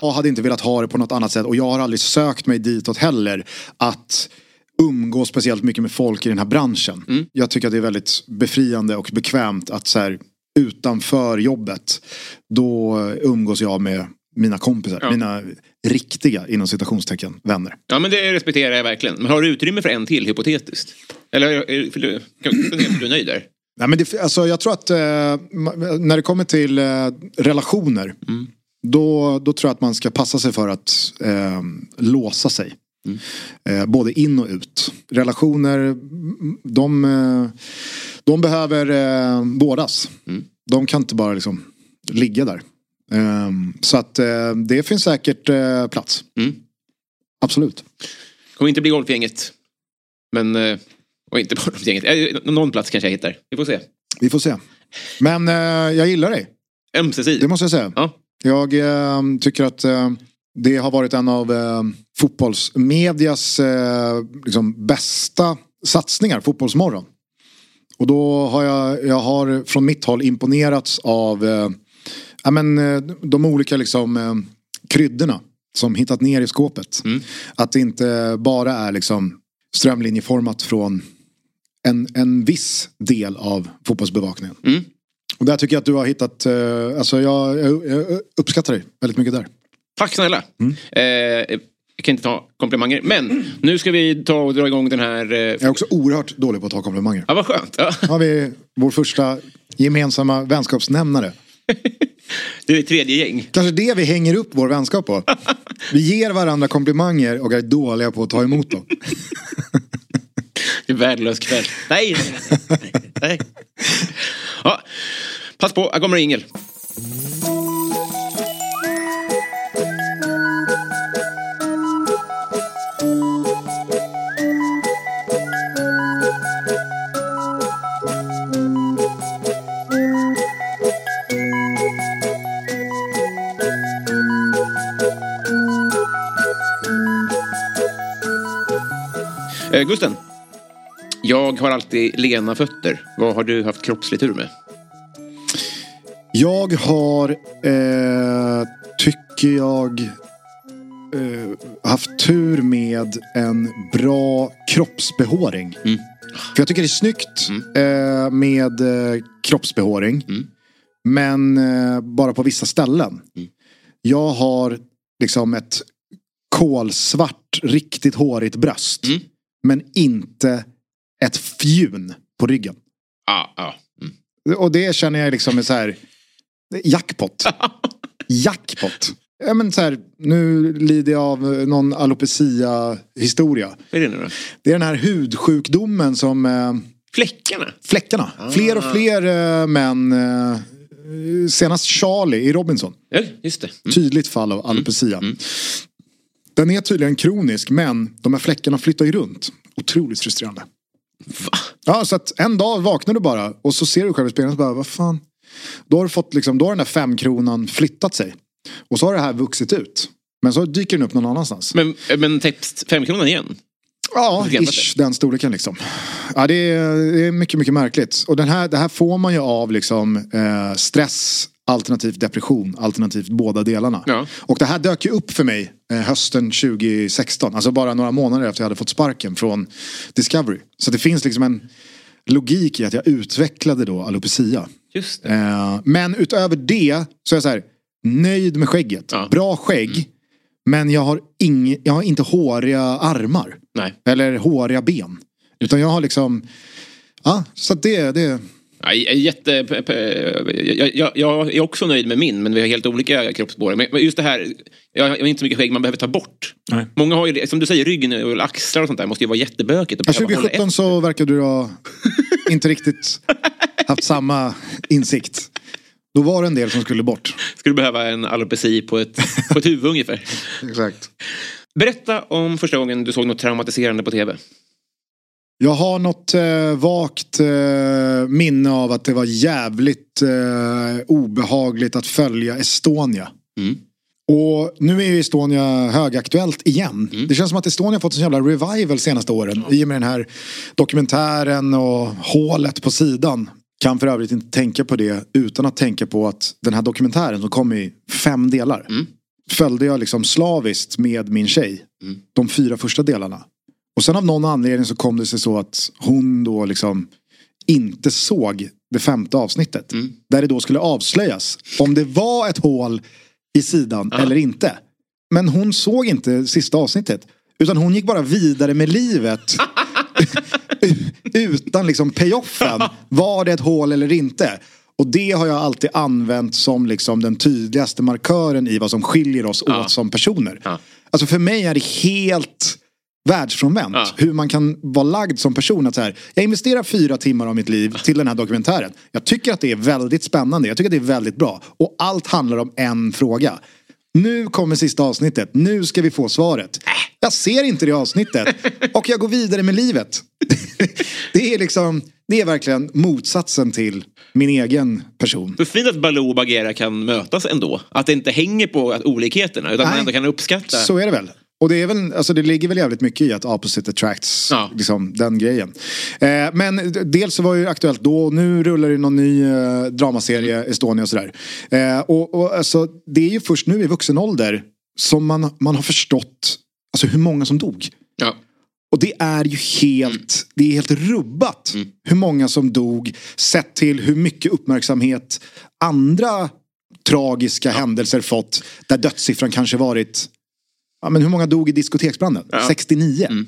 S2: Jag hade inte velat ha det på något annat sätt. Och jag har aldrig sökt mig ditåt heller. Att umgås speciellt mycket med folk i den här branschen. Jag tycker att det är väldigt befriande och bekvämt att så här, utanför jobbet. Då umgås jag med mina kompisar.
S3: Ja.
S2: Mina riktiga, inom citationstecken, vänner.
S3: Ja, men det respekterar jag verkligen. Men har du utrymme för en till, hypotetiskt? Eller är, för du, är du nöjd där?
S2: Nej, men det, alltså, jag tror att eh, när det kommer till eh, relationer. Då, då tror jag att man ska passa sig för att eh, låsa sig. Eh, både in och ut. Relationer, mm, de, eh, de behöver eh, bådas. De kan inte bara liksom ligga där. Eh, så att eh, det finns säkert eh, plats.
S3: Mm.
S2: Absolut.
S3: Kommer inte bli golfgänget. Men... Och inte barndomsgänget. Eh, Någon plats kanske jag hittar. Vi får se.
S2: Vi får se. Men jag gillar dig. Det
S3: Ömsesidigt.
S2: måste jag säga.
S3: Ja.
S2: Jag eh, tycker att eh, det har varit en av eh, fotbollsmedias eh, liksom bästa satsningar, Fotbollsmorgon. Och då har jag, jag har från mitt håll imponerats av eh, ja, men, eh, de olika liksom, eh, kryddorna som hittat ner i skåpet. Att det inte bara är liksom strömlinjeformat från en, en viss del av fotbollsbevakningen.
S3: Mm.
S2: Och där tycker jag att du har hittat, eh, alltså jag, jag, jag uppskattar dig väldigt mycket där.
S3: Tack snälla.
S2: Mm.
S3: Eh, jag kan inte ta komplimanger. Men nu ska vi ta och dra igång den här... Eh,
S2: Jag är också oerhört dålig på att ta komplimanger.
S3: ja, vad skönt. Ja.
S2: Har vi vår första gemensamma vänskapsnämnare.
S3: Det är tredje gäng.
S2: Kanske det vi hänger upp vår vänskap på. Vi ger varandra komplimanger och är dåliga på att ta emot dem.
S3: Det är värdelös kväll. Nej, nej, nej, nej. Ja, pass på, här kommer en jingel! Eh, Gusten. Jag har alltid lena fötter. Vad har du haft kroppslig tur med?
S2: Jag har, eh, tycker jag, eh, haft tur med en bra kroppsbehåring.
S3: Mm.
S2: För jag tycker det är snyggt eh, med eh, kroppsbehåring.
S3: Mm.
S2: Men eh, bara på vissa ställen.
S3: Mm.
S2: Jag har liksom ett kolsvart, riktigt hårigt bröst.
S3: Mm.
S2: Men inte ett fjun på ryggen.
S3: Ja, ja. Mm.
S2: Och det känner jag liksom är så här jackpot. jackpot. Ja, men så här, nu lider jag av eh, någon alopecia historia.
S3: Vad är det nu då?
S2: Det är den här hudsjukdomen som eh,
S3: Fläckarna?
S2: fläckarna. Fler och fler eh, män. Eh, senast Charlie i Robinson.
S3: Ja, just det. Mm.
S2: Tydligt fall av alopecia. Den är tydligen kronisk men de här fläckarna flyttar ju runt. Otroligt frustrerande.
S3: Va?
S2: Ja, så att en dag vaknar du bara och så ser du själv i spegeln och bara, vad fan. Då har fått liksom, då har den där femkronan flyttat sig. Och så har det här vuxit ut. Men så dyker den upp någon annanstans.
S3: Men, men text femkronan igen?
S2: Ja, ish, den storleken liksom. Ja, det är, det är mycket, mycket märkligt. Och den här, det här får man ju av liksom eh, stress alternativt depression, alternativt båda delarna.
S3: Ja.
S2: Och det här dök ju upp för mig eh, hösten 2016. Alltså bara några månader efter jag hade fått sparken från Discovery. Så det finns liksom en logik i att jag utvecklade då alopecia.
S3: Just.
S2: Eh, men utöver det så är jag så här, nöjd med skägget.
S3: Ja.
S2: Bra skägg. Men jag har, ing, jag har inte håriga armar.
S3: Nej.
S2: Eller håriga ben. Utan jag har liksom, ja så att det, det,
S3: Ja, jag, är jätte, jag, jag, jag är också nöjd med min, men vi har helt olika kroppsbehåring. Men just det här, jag har inte så mycket skägg man behöver ta bort.
S2: Nej.
S3: Många har ju, som du säger, ryggen och axlar och sånt där måste ju vara jättebökigt. att
S2: Ja,
S3: behöva hålla
S2: 2017
S3: efter.
S2: så verkar du ha inte riktigt haft samma insikt. Då var det en del som skulle bort.
S3: Skulle behöva en alopeci på ett, på ett huvud ungefär.
S2: Exakt.
S3: Berätta om första gången du såg något traumatiserande på tv.
S2: Jag har något eh, vagt eh, minne av att det var jävligt eh, obehagligt att följa Estonia.
S3: Mm.
S2: Och nu är ju Estonia högaktuellt igen.
S3: Mm.
S2: Det känns som att Estonia fått en jävla revival senaste åren. I och med den här dokumentären och hålet på sidan. Kan för övrigt inte tänka på det utan att tänka på att den här dokumentären som kom i fem delar.
S3: Mm.
S2: Följde jag liksom slaviskt med min tjej.
S3: Mm.
S2: De fyra första delarna. Och sen av någon anledning så kom det sig så att hon då liksom inte såg det femte avsnittet.
S3: Mm.
S2: Där det då skulle avslöjas om det var ett hål i sidan eller inte. Men hon såg inte sista avsnittet. Utan hon gick bara vidare med livet. utan liksom payoffen. Var det ett hål eller inte? Och det har jag alltid använt som liksom den tydligaste markören i vad som skiljer oss
S3: Ja.
S2: åt som personer.
S3: Ja.
S2: Alltså för mig är det helt världsfrånvänt.
S3: Ja.
S2: Hur man kan vara lagd som person. Att så här, jag investerar fyra timmar av mitt liv till den här dokumentären. Jag tycker att det är väldigt spännande. Jag tycker att det är väldigt bra. Och allt handlar om en fråga. Nu kommer sista avsnittet. Nu ska vi få svaret. Jag ser inte det avsnittet. Och jag går vidare med livet. det är liksom, det är verkligen motsatsen till min egen person.
S3: Det är fint att Baloo och Bagheera kan mötas ändå. Att det inte hänger på olikheterna utan att man
S2: Nej.
S3: ändå kan uppskatta.
S2: Så är det väl. Och det, är väl, alltså det ligger väl jävligt mycket i att opposite attracts,
S3: Ja.
S2: liksom, den grejen. Eh, men dels så var det ju aktuellt då, och nu rullar det någon ny eh, dramaserie, Estonia och sådär. Eh, och och alltså, det är ju först nu i vuxen ålder som man, man har förstått alltså, hur många som dog.
S3: Ja.
S2: Och det är ju helt, det är helt rubbat
S3: Mm.
S2: hur många som dog sett till hur mycket uppmärksamhet andra tragiska händelser fått där dödssiffran kanske varit Ja, men hur många dog i diskoteksbranden?
S3: Ja.
S2: 69.
S3: Mm.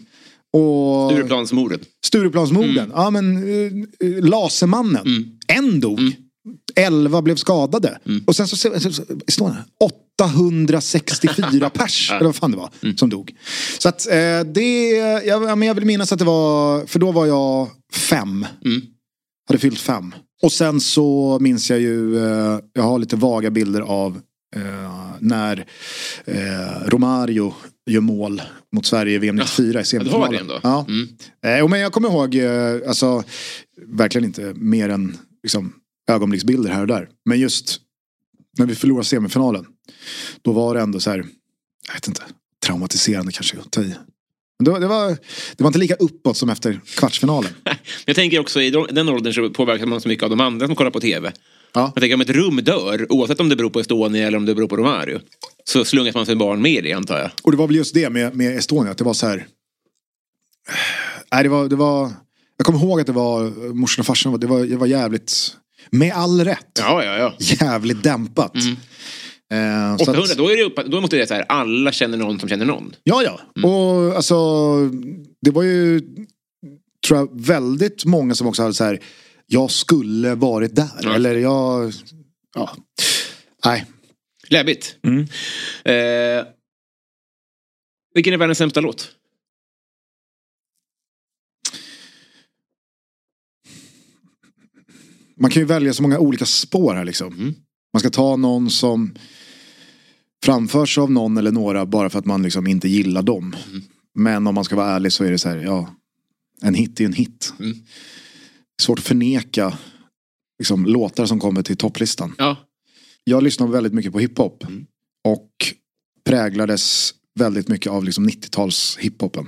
S2: Och
S3: Stureplansmordet.
S2: Stureplansmorden. Ja men uh, Lasermannen.
S3: Mm.
S2: En dog.
S3: Mm.
S2: Elva blev skadade.
S3: Mm.
S2: Och sen så, så, så, så står det 864 pers. Eller vad fan det var.
S3: Mm.
S2: Som dog. Så att eh, det, jag, ja, men jag vill minnas att det var, för då var jag fem.
S3: Mm.
S2: Hade fyllt fem. Och sen så minns jag ju, eh, jag har lite vaga bilder av eh, när eh, Romario gör mål mot Sverige i VM 94 i
S3: Ja, det var det
S2: semifinalen. Ja.
S3: Mm.
S2: Eh, men jag kommer ihåg, eh, alltså, verkligen inte mer än liksom, ögonblicksbilder här och där. Men just när vi förlorade semifinalen. Då var det ändå så här, jag vet inte, traumatiserande kanske att ta i. Det, var- det, var, det var inte lika uppåt som efter kvartsfinalen.
S3: Jag tänker också i de- den åldern så påverkas man så mycket av de andra som kollar på tv. Jag tänker om ett rum dör, oavsett om det beror på Estonia eller om det beror på Romario. Så slungas man sig barn med det antar jag.
S2: Och det var väl just det med, med Estonia, att det var så här. Nej, det var, det var... Jag kommer ihåg att det var morsan och farsan, det var, det var jävligt, med all rätt,
S3: Ja, ja, ja.
S2: jävligt dämpat. Eh, så
S3: 800,
S2: att,
S3: då, är det upp, då måste det säga alla känner någon som känner någon.
S2: ja, ja. Och alltså, det var ju, tror jag, väldigt många som också hade så här, jag skulle varit där.
S3: Ja.
S2: Eller jag, ja. Nej,
S3: Läbbigt.
S2: Mm.
S3: Eh, vilken är världens sämsta låt?
S2: man kan ju välja så många olika spår här liksom.
S3: Mm.
S2: Man ska ta någon som framförs av någon eller några bara för att man liksom inte gillar dem.
S3: Mm.
S2: Men om man ska vara ärlig så är det så här, ja. En hit är en hit. Svårt att förneka liksom, låtar som kommer till topplistan.
S3: Ja.
S2: Jag lyssnar väldigt mycket på hiphop.
S3: Mm.
S2: Och präglades väldigt mycket av liksom 90-tals hiphopen.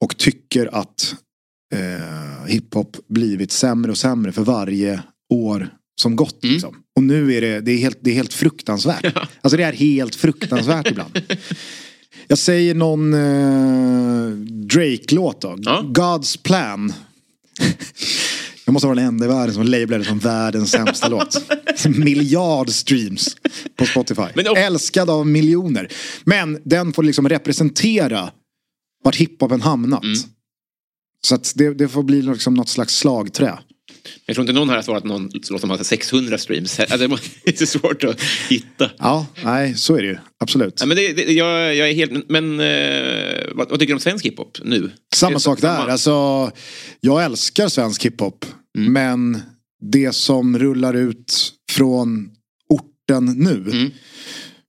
S2: Och tycker att eh, hiphop blivit sämre och sämre för varje år som gått.
S3: Mm.
S2: Liksom. Och nu är det, det, är helt, det är helt fruktansvärt. Alltså det är helt fruktansvärt ibland. Jag säger någon eh, Drake-låt då.
S3: Ja.
S2: God's plan. Jag måste vara den enda i världen som lablar det som världens sämsta låt. Miljard streams på Spotify.
S3: Men
S2: Älskad av miljoner. Men den får liksom representera vart hiphopen hamnat.
S3: Mm.
S2: Så det, det får bli liksom något slags slagträ.
S3: Jag tror inte någon här har svarat någon låt som har 600 streams. Alltså, det är så svårt att hitta.
S2: Ja, nej så är det ju. Absolut.
S3: Ja, men det, det, jag, jag är helt... Men eh, vad, vad tycker du om svensk hiphop nu?
S2: Samma sak
S3: samma?
S2: där. Alltså, jag älskar svensk hiphop.
S3: Mm.
S2: Men det som rullar ut från orten nu.
S3: Mm.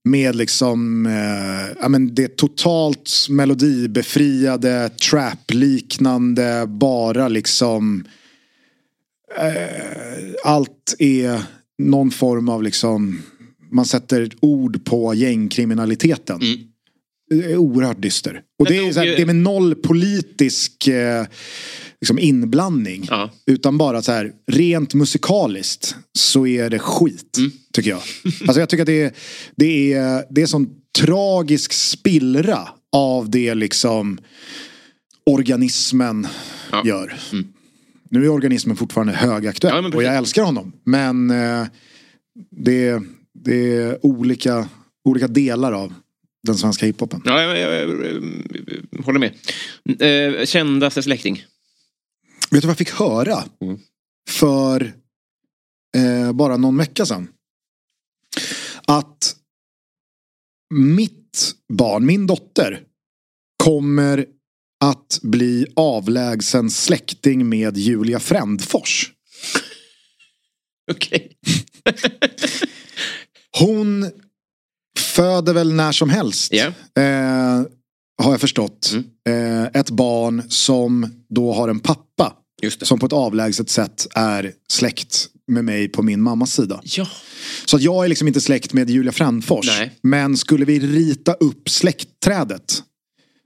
S2: Med liksom, eh, ja men det totalt melodibefriade, trap-liknande, bara liksom. Eh, allt är någon form av liksom, man sätter ord på gängkriminaliteten.
S3: Mm.
S2: Det är oerhört dyster. Och det är, här, det är med noll politisk eh, liksom inblandning.
S3: Ja.
S2: Utan bara så här, rent musikaliskt så är det skit.
S3: Mm.
S2: Tycker jag. Alltså jag tycker att det är, det är, det är sån tragisk spillra av det liksom organismen
S3: Ja.
S2: gör.
S3: Mm.
S2: Nu är organismen fortfarande högaktuell
S3: Ja,
S2: och jag älskar honom. Men eh, det, det är olika, olika delar av den svenska hiphopen.
S3: Ja, jag, jag, jag, jag håller med. Eh, kändaste släkting?
S2: Vet du vad jag fick höra?
S3: Mm.
S2: För eh, bara någon vecka sedan. Att mitt barn, min dotter, kommer att bli avlägsen släkting med Julia Frändfors.
S3: Okej.
S2: Hon föder väl när som helst.
S3: Ja.
S2: Eh, har jag förstått.
S3: Mm.
S2: Eh, ett barn som då har en pappa. Som på ett avlägset sätt är släkt med mig på min mammas sida.
S3: Ja.
S2: Så att jag är liksom inte släkt med Julia Frändfors. Men skulle vi rita upp släktträdet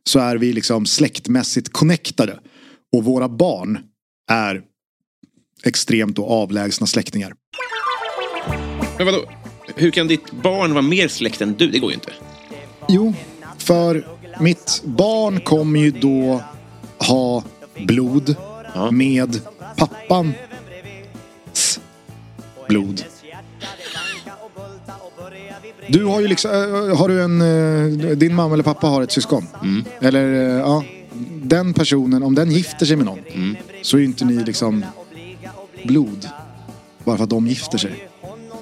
S2: så är vi liksom släktmässigt connectade. Och våra barn är extremt då avlägsna släktingar.
S3: Men vadå? Hur kan ditt barn vara mer släkt än du? Det går ju inte.
S2: Jo, för mitt barn kommer ju då ha blod
S3: Ja.
S2: med pappans blod. Du har ju liksom, äh, har du en, äh, din mamma eller pappa har ett syskon. Eller äh, ja, den personen, om den gifter sig med någon. Så är ju inte ni liksom blod. Bara för att de gifter sig.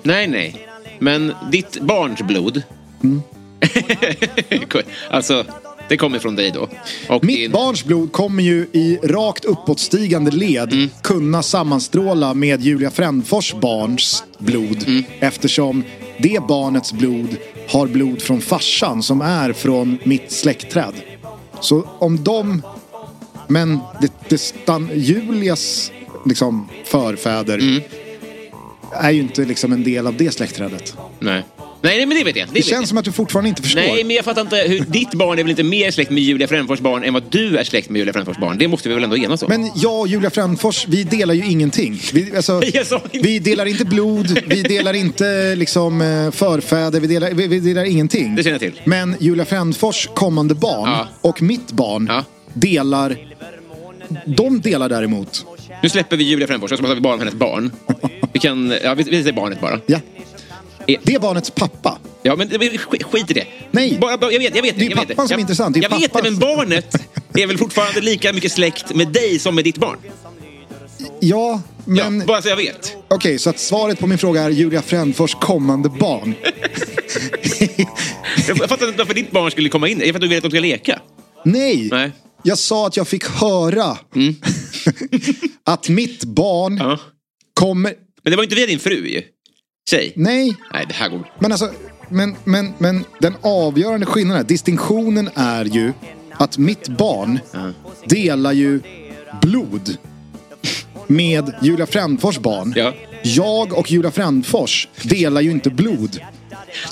S3: Nej, nej. Men ditt barns blod.
S2: Mm.
S3: alltså, det kommer från dig då. Och
S2: Mitt
S3: din-
S2: barns blod kommer ju i rakt uppåtstigande led
S3: Mm.
S2: kunna sammanstråla med Julia Frändfors barns blod.
S3: Mm.
S2: Eftersom det barnets blod har blod från farsan som är från mitt släktträd. Så om de... Men det, det stan, Julias liksom, förfäder
S3: Mm.
S2: är ju inte liksom en del av det släktträdet.
S3: Nej. Nej, men det vet jag. Det,
S2: Det
S3: vet
S2: känns
S3: jag.
S2: som att du fortfarande inte förstår.
S3: Nej, men jag fattar inte. Hur, ditt barn är väl inte mer släkt med Julia Fränfors barn än vad du är släkt med Julia Fränfors barn? Det måste vi väl ändå enas om?
S2: Men jag och Julia Frändfors, vi delar ju ingenting. Vi, alltså,
S3: Jag
S2: vi delar inte blod, vi delar inte liksom, eh, förfäder, vi delar, vi, vi delar ingenting.
S3: Det känner jag till.
S2: Men Julia Frändfors kommande barn
S3: Ja.
S2: och mitt barn
S3: Ja.
S2: delar... De delar däremot...
S3: Nu släpper vi Julia Fränfors så pratar vi bara om hennes barn. Vi kan... Ja, vi, vi säger barnet bara.
S2: Ja. Det är barnets pappa.
S3: Ja, men sk- skit i det.
S2: Nej.
S3: Bara, bara, jag vet, jag vet.
S2: Det är
S3: jag vet
S2: pappan som är intressant. Det är
S3: jag vet det, men barnet är väl fortfarande lika mycket släkt med dig som med ditt barn?
S2: Ja, men...
S3: Ja, bara så jag vet.
S2: Okej, så att svaret på min fråga är Julia Frändfors kommande barn.
S3: Jag fattar inte varför ditt barn skulle komma in. Är det för att du vill att de ska leka?
S2: Nej.
S3: Nej.
S2: Jag sa att jag fick höra att mitt barn
S3: Ja.
S2: kommer...
S3: Men det var inte via din fru ju. Tjej.
S2: Nej,
S3: Nej, det här går...
S2: men alltså... Men, men, men den avgörande skillnaden, distinktionen är ju att mitt barn delar ju blod med Julia Frändfors barn.
S3: Ja.
S2: Jag och Julia Frändfors delar ju inte blod.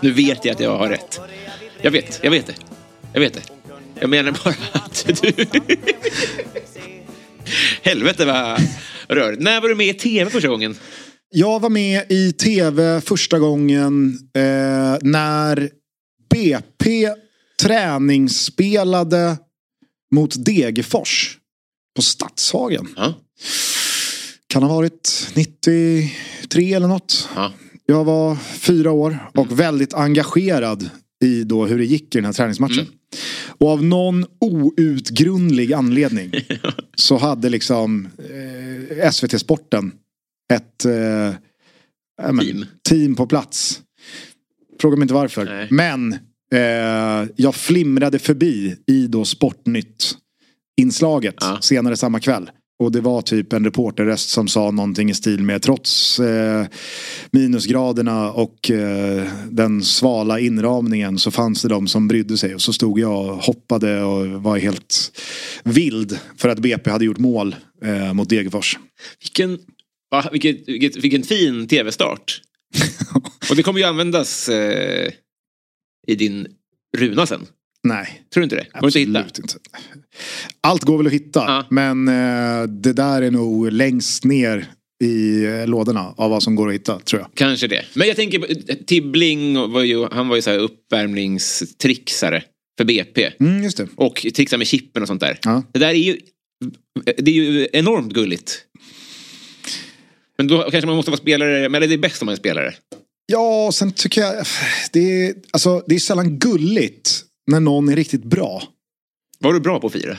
S3: Nu vet jag att jag har rätt. Jag vet, jag vet det. Jag vet det. Jag menar bara att du... Helvete vad rörigt. När var du med i tv första gången?
S2: Jag var med i tv första gången eh, när BP träningsspelade mot Degerfors på Stadshagen.
S3: Ja.
S2: Kan ha varit 93 eller något.
S3: ja.
S2: Jag var fyra år och väldigt engagerad i då hur det gick i den här träningsmatchen. Och av någon outgrundlig anledning så hade liksom eh, SVT Sporten ett eh, men,
S3: Team.
S2: team på plats. Fråga mig inte varför.
S3: Nej.
S2: Men eh, jag flimrade förbi i då Sportnytt inslaget
S3: Ja.
S2: senare samma kväll. Och det var typ en reporterröst som sa någonting i stil med trots eh, minusgraderna och eh, den svala inramningen så fanns det de som brydde sig. Och så stod jag och hoppade och var helt vild för att BP hade gjort mål eh, mot Degerfors.
S3: Vilken, va, vilket, vilket, vilken fin tv-start. Och det kommer ju användas eh, i din runa sen.
S2: Nej.
S3: Tror du inte det? Går det inte?
S2: Absolut inte. Allt går väl att hitta.
S3: Ja.
S2: Men eh, det där är nog längst ner i eh, lådorna av vad som går att hitta tror jag.
S3: Kanske det. Men jag tänker, på- Tibbling var ju, han var ju så här uppvärmningstrixare för BP.
S2: Mm, just det.
S3: Och trixar med chippen och sånt där.
S2: Ja.
S3: Det där är ju, det är ju enormt gulligt. Men då kanske man måste vara spelare, men det är bäst om man är spelare.
S2: Ja, sen tycker jag det är, alltså, det är sällan gulligt när någon är riktigt bra.
S3: Var du bra på att fira?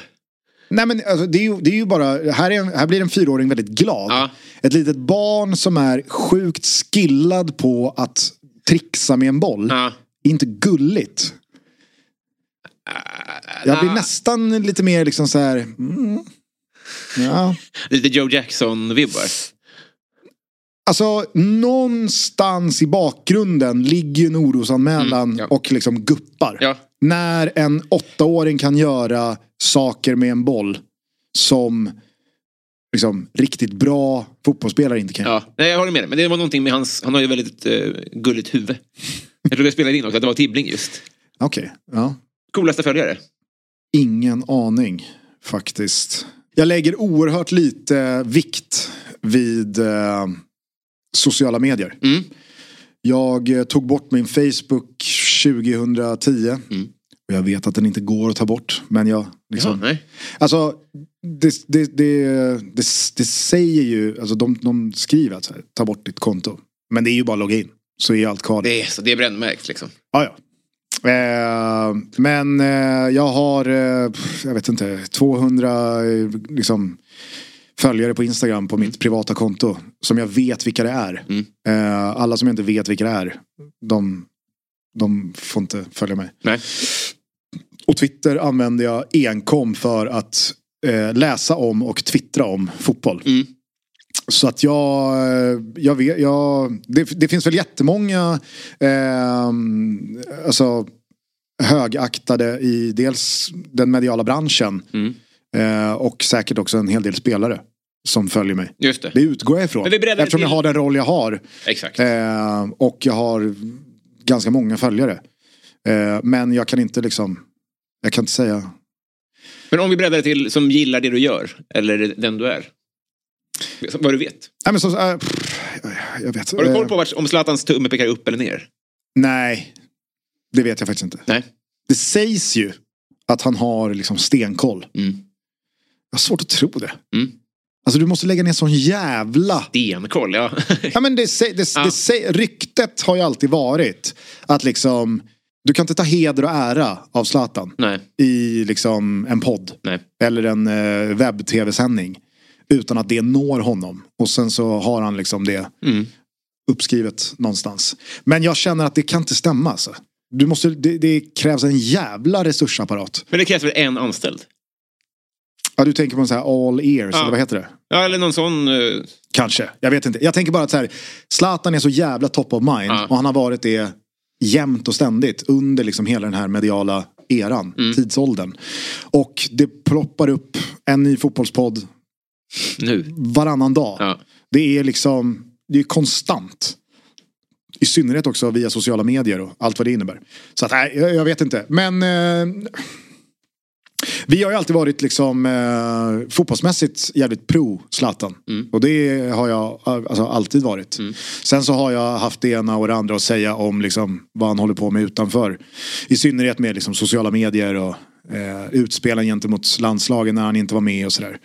S2: Nej men alltså, det, är ju, det är ju bara, här, är en, här blir en fyraåring väldigt glad.
S3: Ja.
S2: Ett litet barn som är sjukt skillad på att trixa med en boll.
S3: Ja.
S2: är inte gulligt. Jag blir
S3: Ah.
S2: nästan lite mer liksom så här. Mm, ja.
S3: Lite Joe Jackson-vibbar.
S2: Alltså någonstans i bakgrunden ligger ju en orosanmälan
S3: Mm, ja.
S2: och liksom guppar.
S3: Ja.
S2: När en åttaåring kan göra saker med en boll som liksom riktigt bra fotbollsspelare inte kan göra.
S3: Ja, nej, jag håller med dig. Men det var någonting med hans, han har ju väldigt uh, gulligt huvud. Jag tror det spelade in också, att det var Tibbling just.
S2: Okej, ja.
S3: Coolaste följare?
S2: Ingen aning faktiskt. Jag lägger oerhört lite vikt vid eh, sociala medier.
S3: Mm.
S2: Jag eh, tog bort min Facebook 2010.
S3: Mm.
S2: Och jag vet att den inte går att ta bort. Men jag
S3: Ja,
S2: liksom.
S3: nej.
S2: Alltså det, det, det, det, säger ju. Alltså de, de skriver att här, ta bort ditt konto. Men det är ju bara logga in. Så är allt kvar.
S3: Det är, så det är brännmärkt liksom.
S2: Ja, ja. Eh, men eh, jag har, eh, jag vet inte, 200 eh, liksom, följare på Instagram på mitt privata konto. Som jag vet vilka det är.
S3: Mm.
S2: Eh, alla som jag inte vet vilka det är, de, de får inte följa mig.
S3: Nej.
S2: Och Twitter använder jag enkom för att eh, läsa om och twittra om fotboll.
S3: Mm.
S2: Så att jag, eh, jag vet, jag, det, det finns väl jättemånga eh, alltså, högaktade i dels den mediala branschen
S3: Mm.
S2: Eh, och säkert också en hel del spelare som följer mig.
S3: Just det.
S2: Det utgår jag ifrån. Eftersom jag
S3: till-
S2: har den roll jag har.
S3: Exakt.
S2: Eh, och jag har ganska många följare. Eh, men jag kan inte liksom, jag kan inte säga.
S3: Men om vi breddar det till som gillar det du gör, eller den du är. Vad du vet.
S2: Nej, men så, äh, pff, jag vet.
S3: Har du koll
S2: Eh,
S3: på vart, om Zlatans tumme pekar upp eller ner?
S2: Nej, det vet jag faktiskt inte.
S3: Nej.
S2: Det sägs ju att han har liksom stenkoll.
S3: Mm.
S2: Jag har svårt att tro det.
S3: Mm.
S2: Alltså du måste lägga ner sån jävla...
S3: Stenkoll, ja.
S2: Ja, men det, sä- det,
S3: Ja.
S2: det, ryktet har ju alltid varit att liksom... Du kan inte ta heder och ära av Zlatan
S3: Nej,
S2: i liksom en podd.
S3: nej.
S2: Eller en eh, webb-tv-sändning. Utan att det når honom. Och sen så har han liksom det
S3: Mm.
S2: uppskrivet någonstans. Men jag känner att det kan inte stämma alltså. Du måste, det, det krävs en jävla resursapparat.
S3: Men det krävs väl en anställd?
S2: Ja, du tänker på en sån här all ears,
S3: Ja.
S2: eller vad heter det?
S3: Ja, eller någon sån... eh,
S2: Kanske, jag vet inte. Jag tänker bara att så här, Zlatan är så jävla top of mind.
S3: Ja.
S2: Och han har varit det jämt och ständigt under liksom hela den här mediala eran,
S3: Mm.
S2: tidsåldern. Och det ploppar upp en ny fotbollspodd
S3: nu.
S2: varannan dag.
S3: Ja.
S2: Det är liksom, det är konstant. I synnerhet också via sociala medier och allt vad det innebär. Så att, nej, jag, jag vet inte. Men eh, vi har ju alltid varit liksom eh, fotbollsmässigt jävligt pro Zlatan.
S3: Mm.
S2: Och det har jag alltså, alltid varit. Sen så har jag haft det ena och det andra att säga om liksom, vad han håller på med utanför. I synnerhet med liksom, sociala medier och eh, utspelen gentemot landslagen när han inte var med och sådär.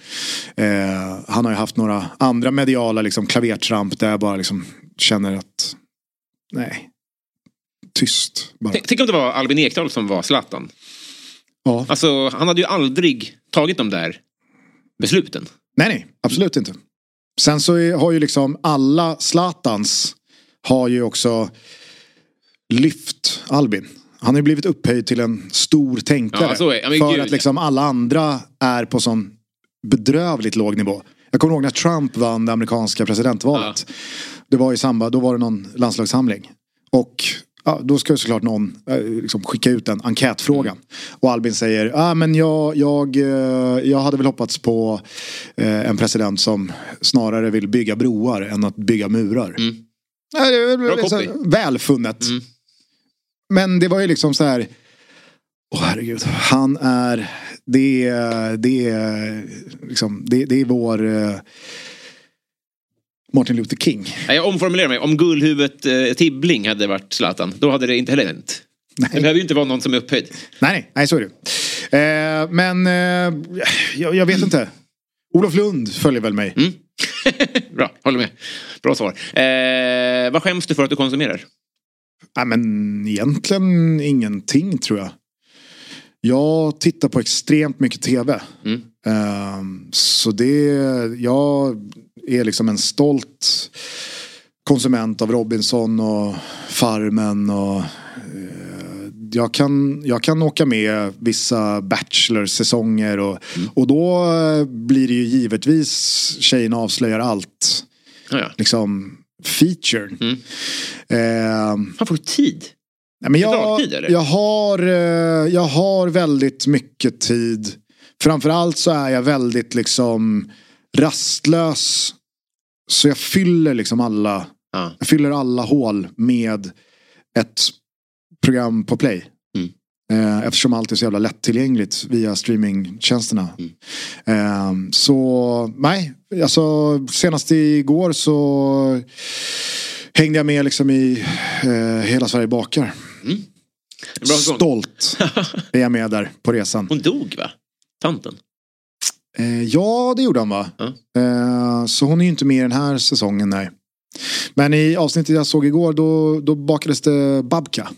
S2: Eh, han har ju haft några andra mediala liksom, klavertramp där jag bara liksom, känner att nej, tyst bara.
S3: Tänk, tänk om det var Albin Ekdal som var Zlatan.
S2: Ja.
S3: Alltså, han hade ju aldrig tagit de där besluten.
S2: Nej, nej, absolut inte. Sen så har ju liksom alla Zlatans har ju också lyft Albin. Han har ju blivit upphöjd till en stor tänkare.
S3: Ja, ja, men
S2: för
S3: gud,
S2: att liksom alla andra är på sån bedrövligt låg nivå. Jag kommer ihåg när Trump vann det amerikanska presidentvalet. Det var i samband, då var det någon landslagssamling. Och ja, då ska ju såklart någon eh, liksom skicka ut en enkätfrågan. Och Albin säger, ah, men jag, jag, eh, jag hade väl hoppats på eh, en president som snarare vill bygga broar än att bygga murar.
S3: Mm. Bra
S2: här välfunnet.
S3: Mm.
S2: Men det var ju liksom så här. Åh herregud, han är, det är, det är, liksom, det, det är vår Martin Luther King.
S3: Jag omformulerar mig. Om guldhuvudet eh, Tibbling hade varit Zlatan, då hade det inte heller hänt. Det
S2: Nej.
S3: behöver ju inte vara någon som är upphöjd.
S2: Nej, nej, nej så är det. Eh, men eh, jag, jag vet inte. Olof Lund följer väl mig.
S3: Mm. Bra, håller med. Bra svar. Eh, vad skäms du för att du konsumerar?
S2: Nej, men egentligen ingenting tror jag. Jag tittar på extremt mycket tv.
S3: Mm.
S2: Ehm, så det, jag är liksom en stolt konsument av Robinson och Farmen och eh, jag kan, jag kan åka med vissa Bachelor-säsonger och, och då eh, blir det ju givetvis Tjejerna avslöjar allt.
S3: Ja, ja.
S2: Liksom featuren.
S3: Mm.
S2: Ehm,
S3: Han får tid.
S2: Nej, men jag, jag, har, eh, jag har väldigt mycket tid. Framförallt så är jag väldigt liksom rastlös. Så jag fyller liksom alla,
S3: Ja.
S2: jag fyller alla hål med ett program på play.
S3: Mm.
S2: Eh, eftersom allt är så jävla lättillgängligt via streamingtjänsterna.
S3: Mm.
S2: Eh, så nej, alltså senast igår så hängde jag med liksom i eh, Hela Sverige bakar.
S3: Säsong.
S2: Stolt är jag med där på resan.
S3: Hon dog va? Tanten?
S2: Eh, ja, det gjorde han va?
S3: Ja.
S2: Eh, så hon är ju inte med i den här säsongen, nej. Men i avsnittet jag såg igår, då, då bakades det babka.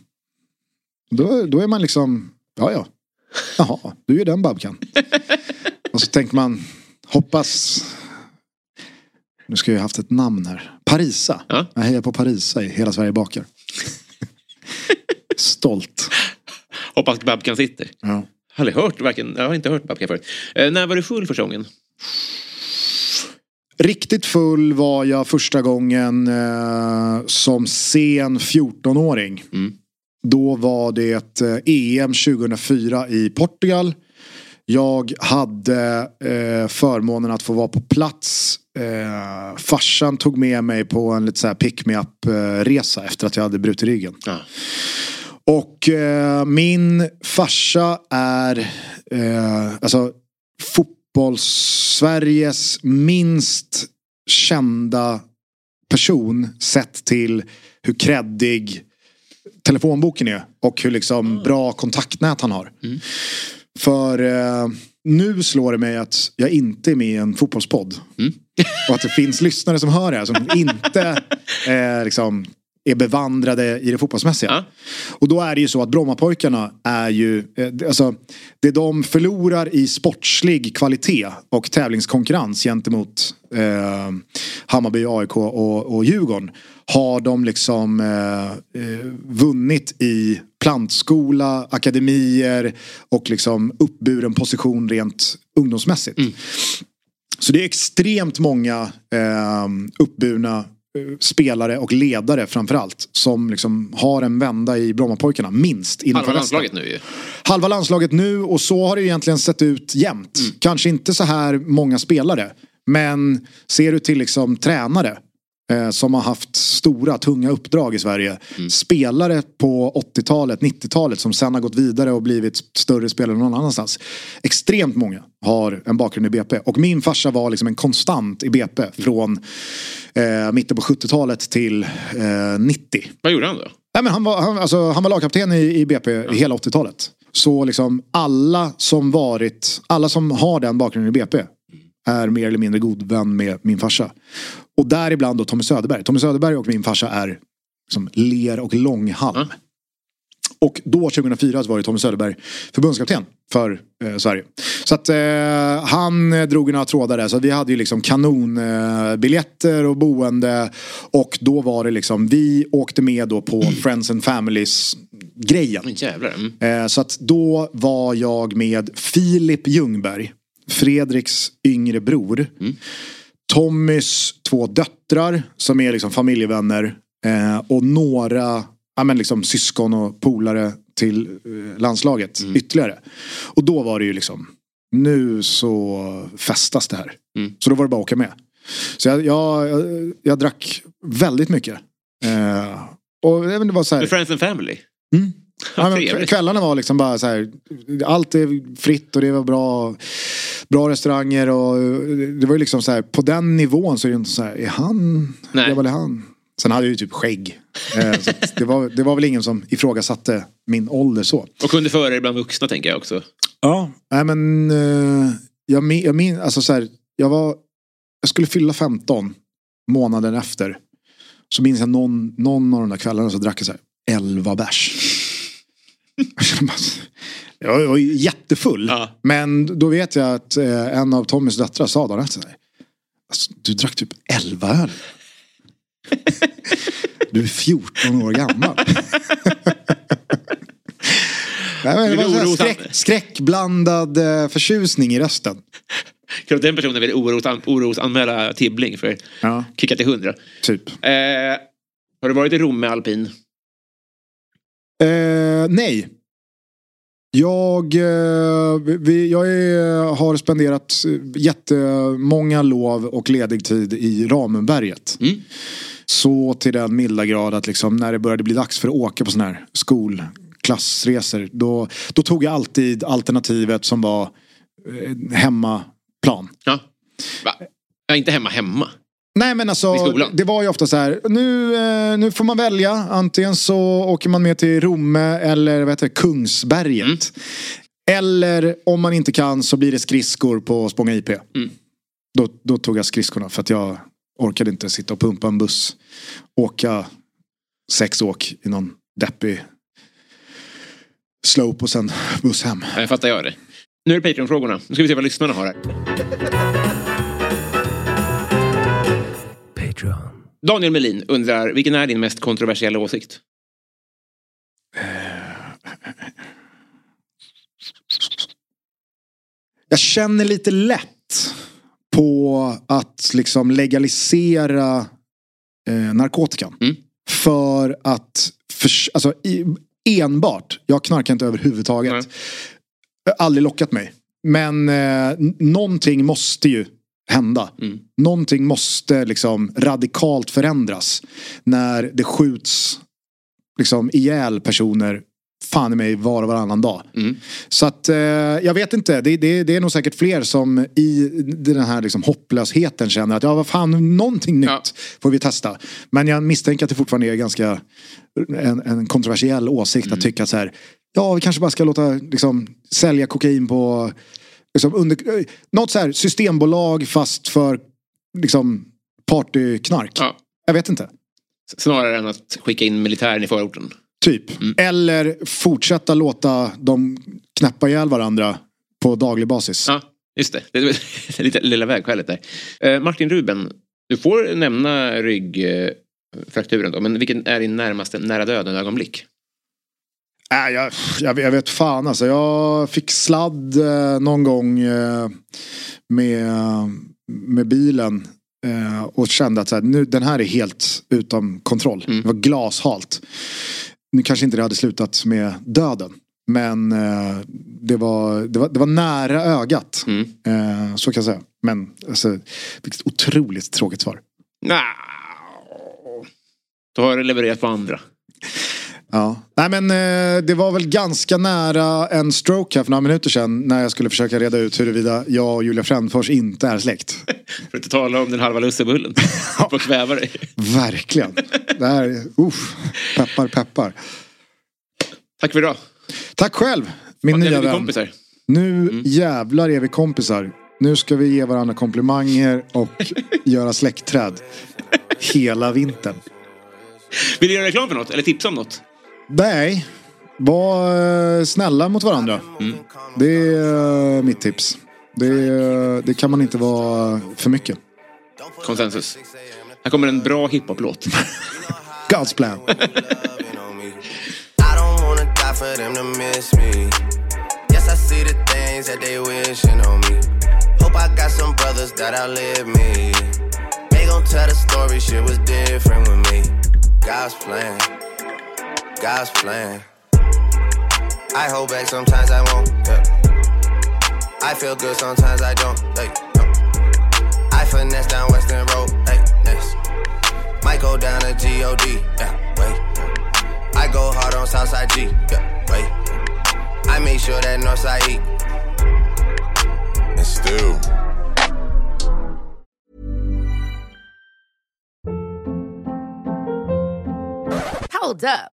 S2: Då, då är man liksom, ja ja. Jaha, du är den babkan. Och så tänker man, hoppas. Nu ska jag ha haft ett namn här. Parisa.
S3: Ja.
S2: Jag hejar på Parisa i Hela Sverige bakar. Stolt.
S3: Hoppas Babkan sitter.
S2: Ja.
S3: Aldrig hört, varken, jag har inte hört Babkan förut. Eh, när var du full första gången?
S2: Riktigt full var jag första gången eh, som sen 14-åring.
S3: Mm.
S2: Då var det ett eh, EM 2004 i Portugal. Jag hade eh, förmånen att få vara på plats. Eh, farsan tog med mig på en lite så här pick me up eh, efter att jag hade brutit ryggen.
S3: Ja.
S2: Och eh, min farsa är eh, alltså fotbolls-Sveriges minst kända person sett till hur kreddig telefonboken är och hur liksom bra kontaktnät han har. För eh, nu slår det mig att jag inte är med i en fotbollspodd. och att det finns lyssnare som hör det här som inte eh, liksom, är bevandrade i det fotbollsmässiga.
S3: Ja.
S2: Och då är det ju så att Brommapojkarna är ju, eh, det- alltså det de förlorar i sportslig kvalitet och tävlingskonkurrens gentemot eh, Hammarby, AIK och, och Djurgården har de liksom eh, eh, vunnit i plantskola, akademier och liksom uppburen position rent ungdomsmässigt. Så det är extremt många eh, uppburna spelare och ledare framförallt. Som liksom har en vända i Brommapojkarna, minst.
S3: Halva landslaget nu ju.
S2: Halva landslaget nu och så har det egentligen sett ut jämt. Kanske inte så här många spelare. Men ser du till liksom tränare eh, som har haft stora tunga uppdrag i Sverige. Spelare på 80-talet, 90-talet som sen har gått vidare och blivit större spelare någon annanstans. Extremt många har en bakgrund i BP. Och min farsa var liksom en konstant i BP från eh, mitten på 70-talet till eh, 90.
S3: Vad gjorde han då?
S2: Nej, men han, var, han, alltså, han var lagkapten i, i BP i hela 80-talet. Så liksom alla som varit, alla som har den bakgrunden i BP är mer eller mindre god vän med min farsa. Och däribland då Tommy Söderberg. Tommy Söderberg och min farsa är liksom ler och långhalm.
S3: Ja.
S2: Och då 2004 så var det Tommy Söderberg förbundskapten för eh, Sverige. Så att eh, han eh, drog några trådar där. Så vi hade ju liksom kanonbiljetter eh, och boende. Och då var det liksom, vi åkte med då på Friends and Families grejen.
S3: Mm.
S2: Eh, så att då var jag med Filip Ljungberg, Fredriks yngre bror. Tommys två döttrar som är liksom familjevänner. Eh, och några ja, men liksom syskon och polare till eh, landslaget ytterligare. Och då var det ju liksom, nu så festas det här. Så då var det bara att åka med. Så jag, jag, jag, jag drack väldigt mycket. Eh, och inte, det var så här,
S3: Friends and Family.
S2: Ja, men kvällarna var liksom bara så här. Allt är fritt och det var bra. Bra restauranger och det var ju liksom så här. På den nivån så är det inte så här. Är han?
S3: Nej.
S2: Är han? Sen hade jag ju typ skägg. Eh, det, var, det var väl ingen som ifrågasatte min ålder så.
S3: Och kunde föra dig bland vuxna tänker jag också.
S2: Ja. Nej men. Eh, jag min, jag min, alltså så här. Jag var. Jag skulle fylla 15 månaden efter. Så minns jag någon, någon av de där kvällarna så drack jag så här 11 bärs. jag var jättefull.
S3: Ja.
S2: Men då vet jag att eh, en av Tommys döttrar sa dagen efter. här, Alltså, du drack typ 11 öl. du är 14 år gammal. Nej, men det var så
S3: Orosan-
S2: skräck, skräckblandad eh, förtjusning i rösten.
S3: Kan den personen vill oros, orosanmäla Tibbling för
S2: Ja,
S3: kicka till hundra.
S2: typ.
S3: Eh, har du varit i Rom med alpin?
S2: Eh, nej. Jag, eh, vi, jag är, har spenderat eh, jättemånga lov och ledig tid i Ramenberget.
S3: Mm.
S2: Så till den milda grad att liksom, när det började bli dags för att åka på sådana här skolklassresor. Då, då tog jag alltid alternativet som var eh, hemmaplan.
S3: Ja. Va? Ja, inte hemma hemma.
S2: Nej men alltså det var ju ofta så här. Nu, eh, nu får man välja. Antingen så åker man med till Romme eller vad heter det, Kungsberget.
S3: Mm.
S2: Eller om man inte kan så blir det skridskor på Spånga IP.
S3: Mm.
S2: Då, då tog jag skridskorna för att jag orkade inte sitta och pumpa en buss. Åka sex åk i någon deppig slope och sen buss hem.
S3: Ja, Jag fattar jag det. Nu är det Patreon-frågorna. Nu ska vi se vad lyssnarna har här. Daniel Melin undrar, vilken är din mest kontroversiella åsikt?
S2: Jag känner lite lätt på att liksom legalisera eh, narkotikan.
S3: Mm.
S2: För att, för, alltså i, enbart, jag knarkar inte överhuvudtaget. Har aldrig lockat mig. Men eh, någonting måste ju hända. Någonting måste liksom radikalt förändras. När det skjuts liksom ihjäl personer fan i mig var och varannan dag. Så att eh, jag vet inte, det, det, det är nog säkert fler som i den här liksom hopplösheten känner att ja vad fan, någonting nytt
S3: Ja.
S2: får vi testa. Men jag misstänker att det fortfarande är ganska en, en kontroversiell åsikt att tycka att så här, ja vi kanske bara ska låta liksom, sälja kokain på liksom, under, eh, något så här systembolag fast för liksom partyknark.
S3: Ja.
S2: Jag vet inte.
S3: Snarare än att skicka in militären i förorten.
S2: Typ. Eller fortsätta låta dem knäppa ihjäl varandra på daglig basis.
S3: Ja, just det. Det är lite lilla vägskälet där. Eh, Martin Ruben, du får nämna ryggfrakturen då, men vilken är din närmaste nära döden
S2: Äh, jag, jag, jag vet fan alltså. Jag fick sladd eh, någon gång eh, med, med bilen. Eh, och kände att så här, nu, den här är helt utom kontroll. Det var glashalt. Nu kanske inte det hade slutat med döden. Men eh, det, var, det, var, det var nära ögat. Eh, så kan jag säga. Men alltså, vilket otroligt tråkigt svar.
S3: Nja, Du har levererat på andra.
S2: Ja. Nej men eh, det var väl ganska nära en stroke här för några minuter sedan. När jag skulle försöka reda ut huruvida jag och Julia Frändfors inte är släkt.
S3: För att inte tala om den halva lussebullen. På att kväva dig.
S2: Verkligen. Det här är, uff, peppar peppar.
S3: Tack för idag.
S2: Tack själv min nya vän.
S3: kompisar.
S2: Nu jävlar är vi kompisar. Nu ska vi ge varandra komplimanger och göra släktträd. Hela vintern.
S3: Vill du göra reklam för något? Eller tipsa om något?
S2: Nej, var eh, snälla mot varandra. Det är eh, mitt tips. Det, det kan man inte vara för mycket.
S3: Konsensus. Här kommer en bra hiphop-låt.
S2: God's plan.
S5: For them to miss me. Yes, I see the things that they wishing on me. Hope I got some brothers that outlive me. They gon' tell the story, shit was different with me. God's plan, God's plan. I hold back, sometimes I won't. Yeah. I feel good, sometimes I don't. Hey, no. I finesse down Western Road. Hey, next. Might go down to G-O-D. Yeah, wait. I go hard on Southside G. Yeah, wait. I make sure that Northside E. And still.
S4: Hold up.